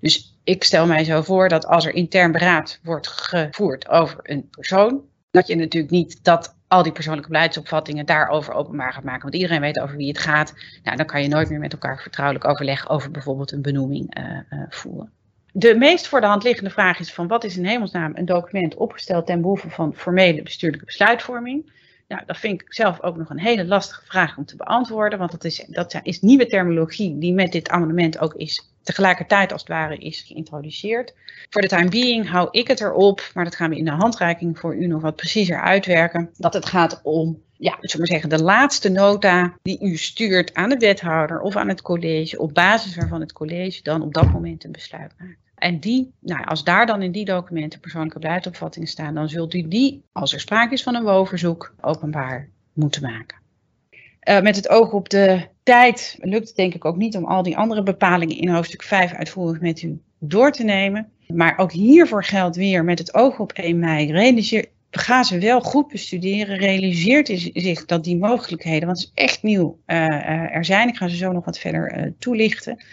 Dus ik stel mij zo voor dat als er intern beraad wordt gevoerd over een persoon, dat je natuurlijk niet dat al die persoonlijke beleidsopvattingen daarover openbaar gaat maken. Want iedereen weet over wie het gaat. Nou, dan kan je nooit meer met elkaar vertrouwelijk overleg over bijvoorbeeld een benoeming uh, uh, voeren. De meest voor de hand liggende vraag is van wat is in hemelsnaam een document opgesteld ten behoeve van formele bestuurlijke besluitvorming? Nou, dat vind ik zelf ook nog een hele lastige vraag om te beantwoorden, want dat is, dat is nieuwe terminologie die met dit amendement ook is tegelijkertijd als het ware is geïntroduceerd. Voor de time being hou ik het erop, maar dat gaan we in de handreiking voor u nog wat preciezer uitwerken, dat het gaat om ja, zullen maar zeggen, de laatste nota die u stuurt aan de wethouder of aan het college, op basis waarvan het college dan op dat moment een besluit maakt. En die, nou, als daar dan in die documenten persoonlijke beleidsopvattingen staan, dan zult u die, als er sprake is van een WO-verzoek, openbaar moeten maken. Uh, met het oog op de tijd lukt het denk ik ook niet om al die andere bepalingen in hoofdstuk 5 uitvoerig met u door te nemen. Maar ook hiervoor geldt weer met het oog op 1 mei. Realiseer, ga ze wel goed bestuderen. Realiseert zich dat die mogelijkheden, want het is echt nieuw, uh, uh, er zijn. Ik ga ze zo nog wat verder toelichten.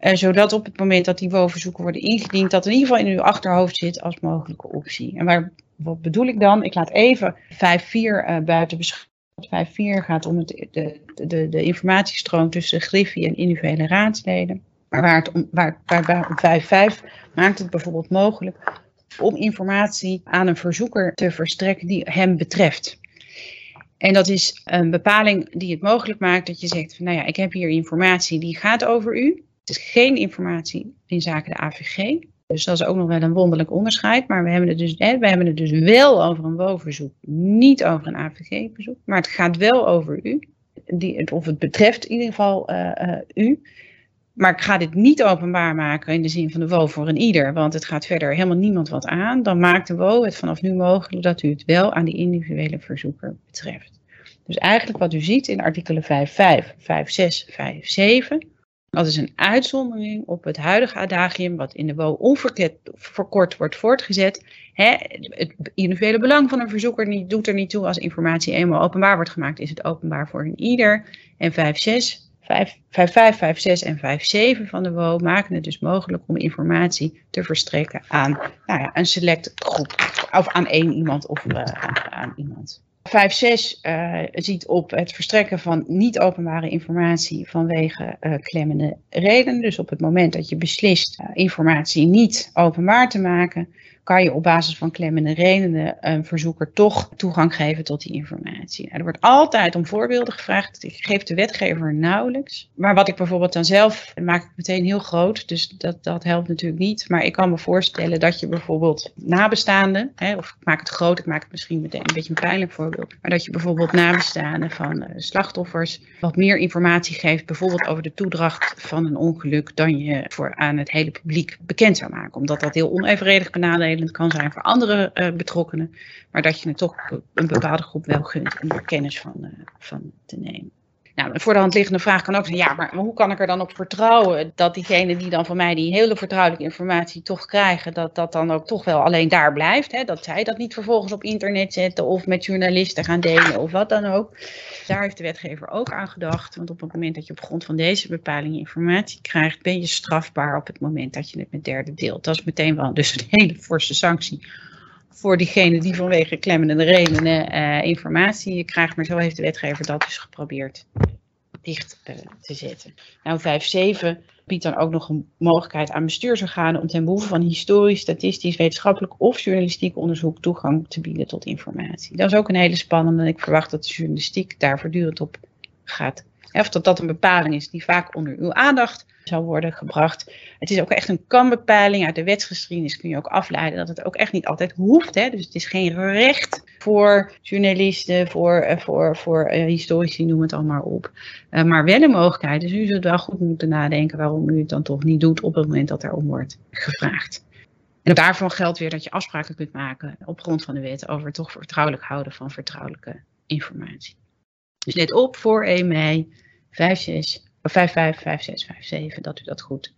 Zodat op het moment dat die WO-verzoeken worden ingediend, dat in ieder geval in uw achterhoofd zit als mogelijke optie. En waar, wat bedoel ik dan? Ik laat even 5.4 uh, buiten beschouwen. 5.4 gaat om het, de, de, de informatiestroom tussen Griffie en individuele raadsleden. Maar waar het om, waar, waar, 5.5 maakt het bijvoorbeeld mogelijk om informatie aan een verzoeker te verstrekken die hem betreft. En dat is een bepaling die het mogelijk maakt dat je zegt: van, Nou ja, ik heb hier informatie die gaat over u. Het is geen informatie in zaken de AVG. Dus dat is ook nog wel een wonderlijk onderscheid. Maar we hebben het dus, we hebben het dus wel over een WO-verzoek, niet over een AVG-verzoek. Maar het gaat wel over u. Die, of het betreft in ieder geval uh, uh, u. Maar ik ga dit niet openbaar maken in de zin van de WO voor een ieder, want het gaat verder helemaal niemand wat aan. Dan maakt de WO het vanaf nu mogelijk dat u het wel aan die individuele verzoeker betreft. Dus eigenlijk wat u ziet in artikelen 5.5, 5.6, 5.7 dat is een uitzondering op het huidige adagium, wat in de WO onverkort wordt voortgezet. Hè, het individuele belang van een verzoeker niet, doet er niet toe als informatie eenmaal openbaar wordt gemaakt, is het openbaar voor een ieder. En 5.6, 5, 5, 5, 6 en 5.7 van de WO maken het dus mogelijk om informatie te verstrekken aan nou ja, een select groep, of aan één iemand of uh, aan iemand. 5.6 uh, ziet op het verstrekken van niet openbare informatie vanwege uh, klemmende redenen. Dus op het moment dat je beslist uh, informatie niet openbaar te maken, kan je op basis van klemmende redenen een verzoeker toch toegang geven tot die informatie. Nou, er wordt altijd om voorbeelden gevraagd. Ik geef de wetgever nauwelijks. Maar wat ik bijvoorbeeld dan zelf, maak ik meteen heel groot, dus dat, dat helpt natuurlijk niet. Maar ik kan me voorstellen dat je bijvoorbeeld nabestaanden, hè, of ik maak het groot, ik maak het misschien meteen een beetje een pijnlijk voorbeeld, maar dat je bijvoorbeeld nabestaanden van uh, slachtoffers wat meer informatie geeft, bijvoorbeeld over de toedracht van een ongeluk, dan je voor aan het hele publiek bekend zou maken. Omdat dat heel onevenredig kan zijn voor andere uh, betrokkenen, maar dat je het toch een bepaalde groep wel gunt om er kennis van, uh, van te nemen. Nou, een voor de hand liggende vraag kan ook zijn, ja, maar hoe kan ik er dan op vertrouwen dat diegene die dan van mij die hele vertrouwelijke informatie toch krijgen, dat dat dan ook toch wel alleen daar blijft. Hè? Dat zij dat niet vervolgens op internet zetten of met journalisten gaan delen of wat dan ook. Daar heeft de wetgever ook aan gedacht, want op het moment dat je op grond van deze bepaling informatie krijgt, ben je strafbaar op het moment dat je het met derden deelt. Dat is meteen wel dus een hele forse sanctie voor diegene die vanwege klemmende redenen uh, informatie krijgt. Maar zo heeft de wetgever dat dus geprobeerd dicht uh, te zetten. Nou, 5.7 biedt dan ook nog een mogelijkheid aan bestuursorganen om ten behoeve van historisch, statistisch, wetenschappelijk of journalistiek onderzoek toegang te bieden tot informatie. Dat is ook een hele spannende. Ik verwacht dat de journalistiek daar voortdurend op gaat of dat dat een bepaling is die vaak onder uw aandacht zal worden gebracht. Het is ook echt een kanbepeiling. Uit de wetsgeschiedenis kun je ook afleiden dat het ook echt niet altijd hoeft. Hè? Dus het is geen recht voor journalisten, voor, eh, voor, voor uh, historici, noem het allemaal op. Uh, maar wel een mogelijkheid. Dus u zult wel goed moeten nadenken waarom u het dan toch niet doet op het moment dat er om wordt gevraagd. En daarvan geldt weer dat je afspraken kunt maken op grond van de wet over toch vertrouwelijk houden van vertrouwelijke informatie. Dus let op voor 1 mei 56, 55, 56, 57, dat u dat goed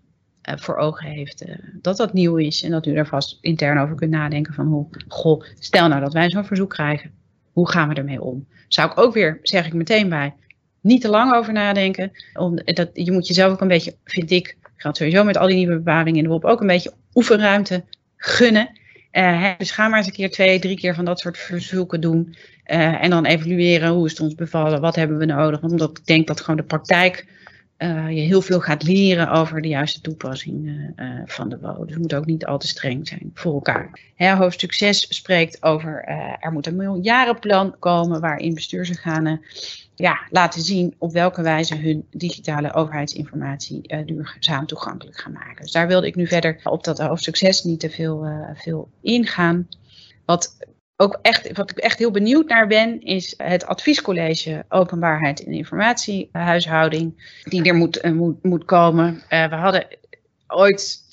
uh, voor ogen heeft. Uh, dat dat nieuw is en dat u er vast intern over kunt nadenken van, hoe, goh, stel nou dat wij zo'n verzoek krijgen, hoe gaan we ermee om? Zou ik ook weer, zeg ik meteen bij, niet te lang over nadenken. Om, dat, je moet jezelf ook een beetje, vind ik, gaat sowieso met al die nieuwe bepalingen in de WOP, ook een beetje oefenruimte gunnen. Dus ga maar eens een keer twee, drie keer van dat soort verzoeken doen. Uh, en dan evalueren hoe is het ons bevallen, wat hebben we nodig. Omdat ik denk dat gewoon de praktijk uh, je heel veel gaat leren over de juiste toepassing van de WO. Dus het moet ook niet al te streng zijn voor elkaar. Hè, hoofdstuk 6 spreekt over er moet een miljardenplan komen waarin bestuursorganen ja, laten zien op welke wijze hun digitale overheidsinformatie duurzaam toegankelijk gaan maken. Dus daar wilde ik nu verder op dat hoofdstuk 6 niet te veel, veel ingaan. Wat, ook echt, wat ik echt heel benieuwd naar ben, is het adviescollege Openbaarheid en Informatiehuishouding, die er moet, uh, moet, moet komen. we hadden ooit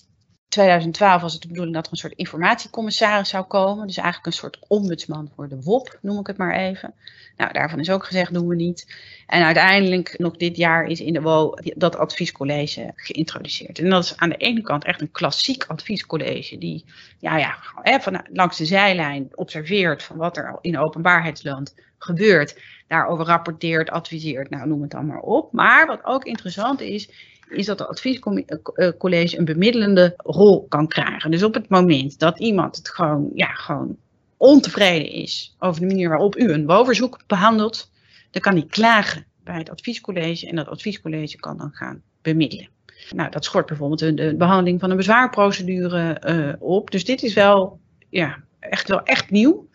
2012 was het de bedoeling dat er een soort informatiecommissaris zou komen. Dus eigenlijk een soort ombudsman voor de WOP, noem ik het maar even. Nou, daarvan is ook gezegd, doen we niet. En uiteindelijk, nog dit jaar, is in de WO dat adviescollege geïntroduceerd. En dat is aan de ene kant echt een klassiek adviescollege, die ja, ja, van, langs de zijlijn observeert van wat er in openbaarheidsland gebeurt. Daarover rapporteert, adviseert, nou noem het dan maar op. Maar wat ook interessant is, is dat het adviescollege een bemiddelende rol kan krijgen. Dus op het moment dat iemand het gewoon, ja, gewoon ontevreden is over de manier waarop u een woonverzoek behandelt, dan kan hij klagen bij het adviescollege en dat adviescollege kan dan gaan bemiddelen. Nou, dat schort bijvoorbeeld de, behandeling van een bezwaarprocedure uh, op. Dus dit is wel, ja, echt wel echt nieuw.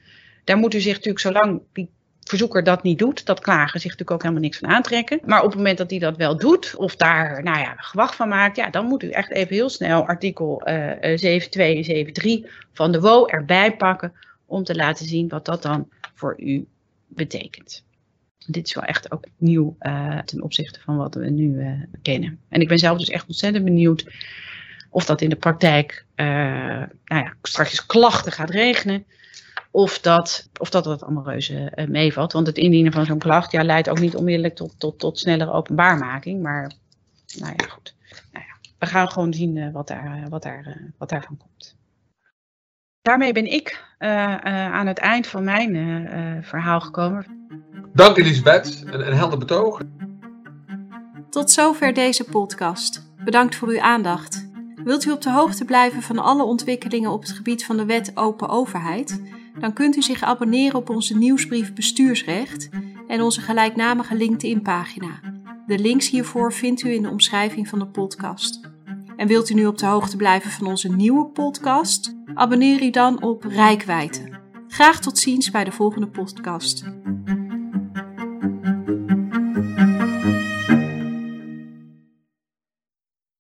Daar moet u zich natuurlijk, zolang die verzoeker dat niet doet, dat klagen zich natuurlijk ook helemaal niks van aantrekken. Maar op het moment dat hij dat wel doet, of daar nou ja, gewacht van maakt, ja, dan moet u echt even heel snel artikel uh, 7.2 en 7.3 van de WO erbij pakken om te laten zien wat dat dan voor u betekent. Dit is wel echt ook nieuw uh, ten opzichte van wat we nu kennen. En ik ben zelf dus echt ontzettend benieuwd of dat in de praktijk nou ja, straks klachten gaat regenen. Of dat, of dat allemaal reuze uh, meevalt. Want het indienen van zo'n klacht ja, leidt ook niet onmiddellijk tot, tot, tot snellere openbaarmaking. Maar nou ja, goed. Nou ja, we gaan gewoon zien uh, wat, daar, wat, daar, wat daarvan komt. Daarmee ben ik uh, aan het eind van mijn verhaal gekomen. Dank Elisabeth, een, een helder betoog. Tot zover deze podcast. Bedankt voor uw aandacht. Wilt u op de hoogte blijven van alle ontwikkelingen op het gebied van de wet Open Overheid? Dan kunt u zich abonneren op onze nieuwsbrief Bestuursrecht en onze gelijknamige LinkedIn-pagina. De links hiervoor vindt u in de omschrijving van de podcast. En wilt u nu op de hoogte blijven van onze nieuwe podcast? Abonneer u dan op Rijkwijde. Graag tot ziens bij de volgende podcast.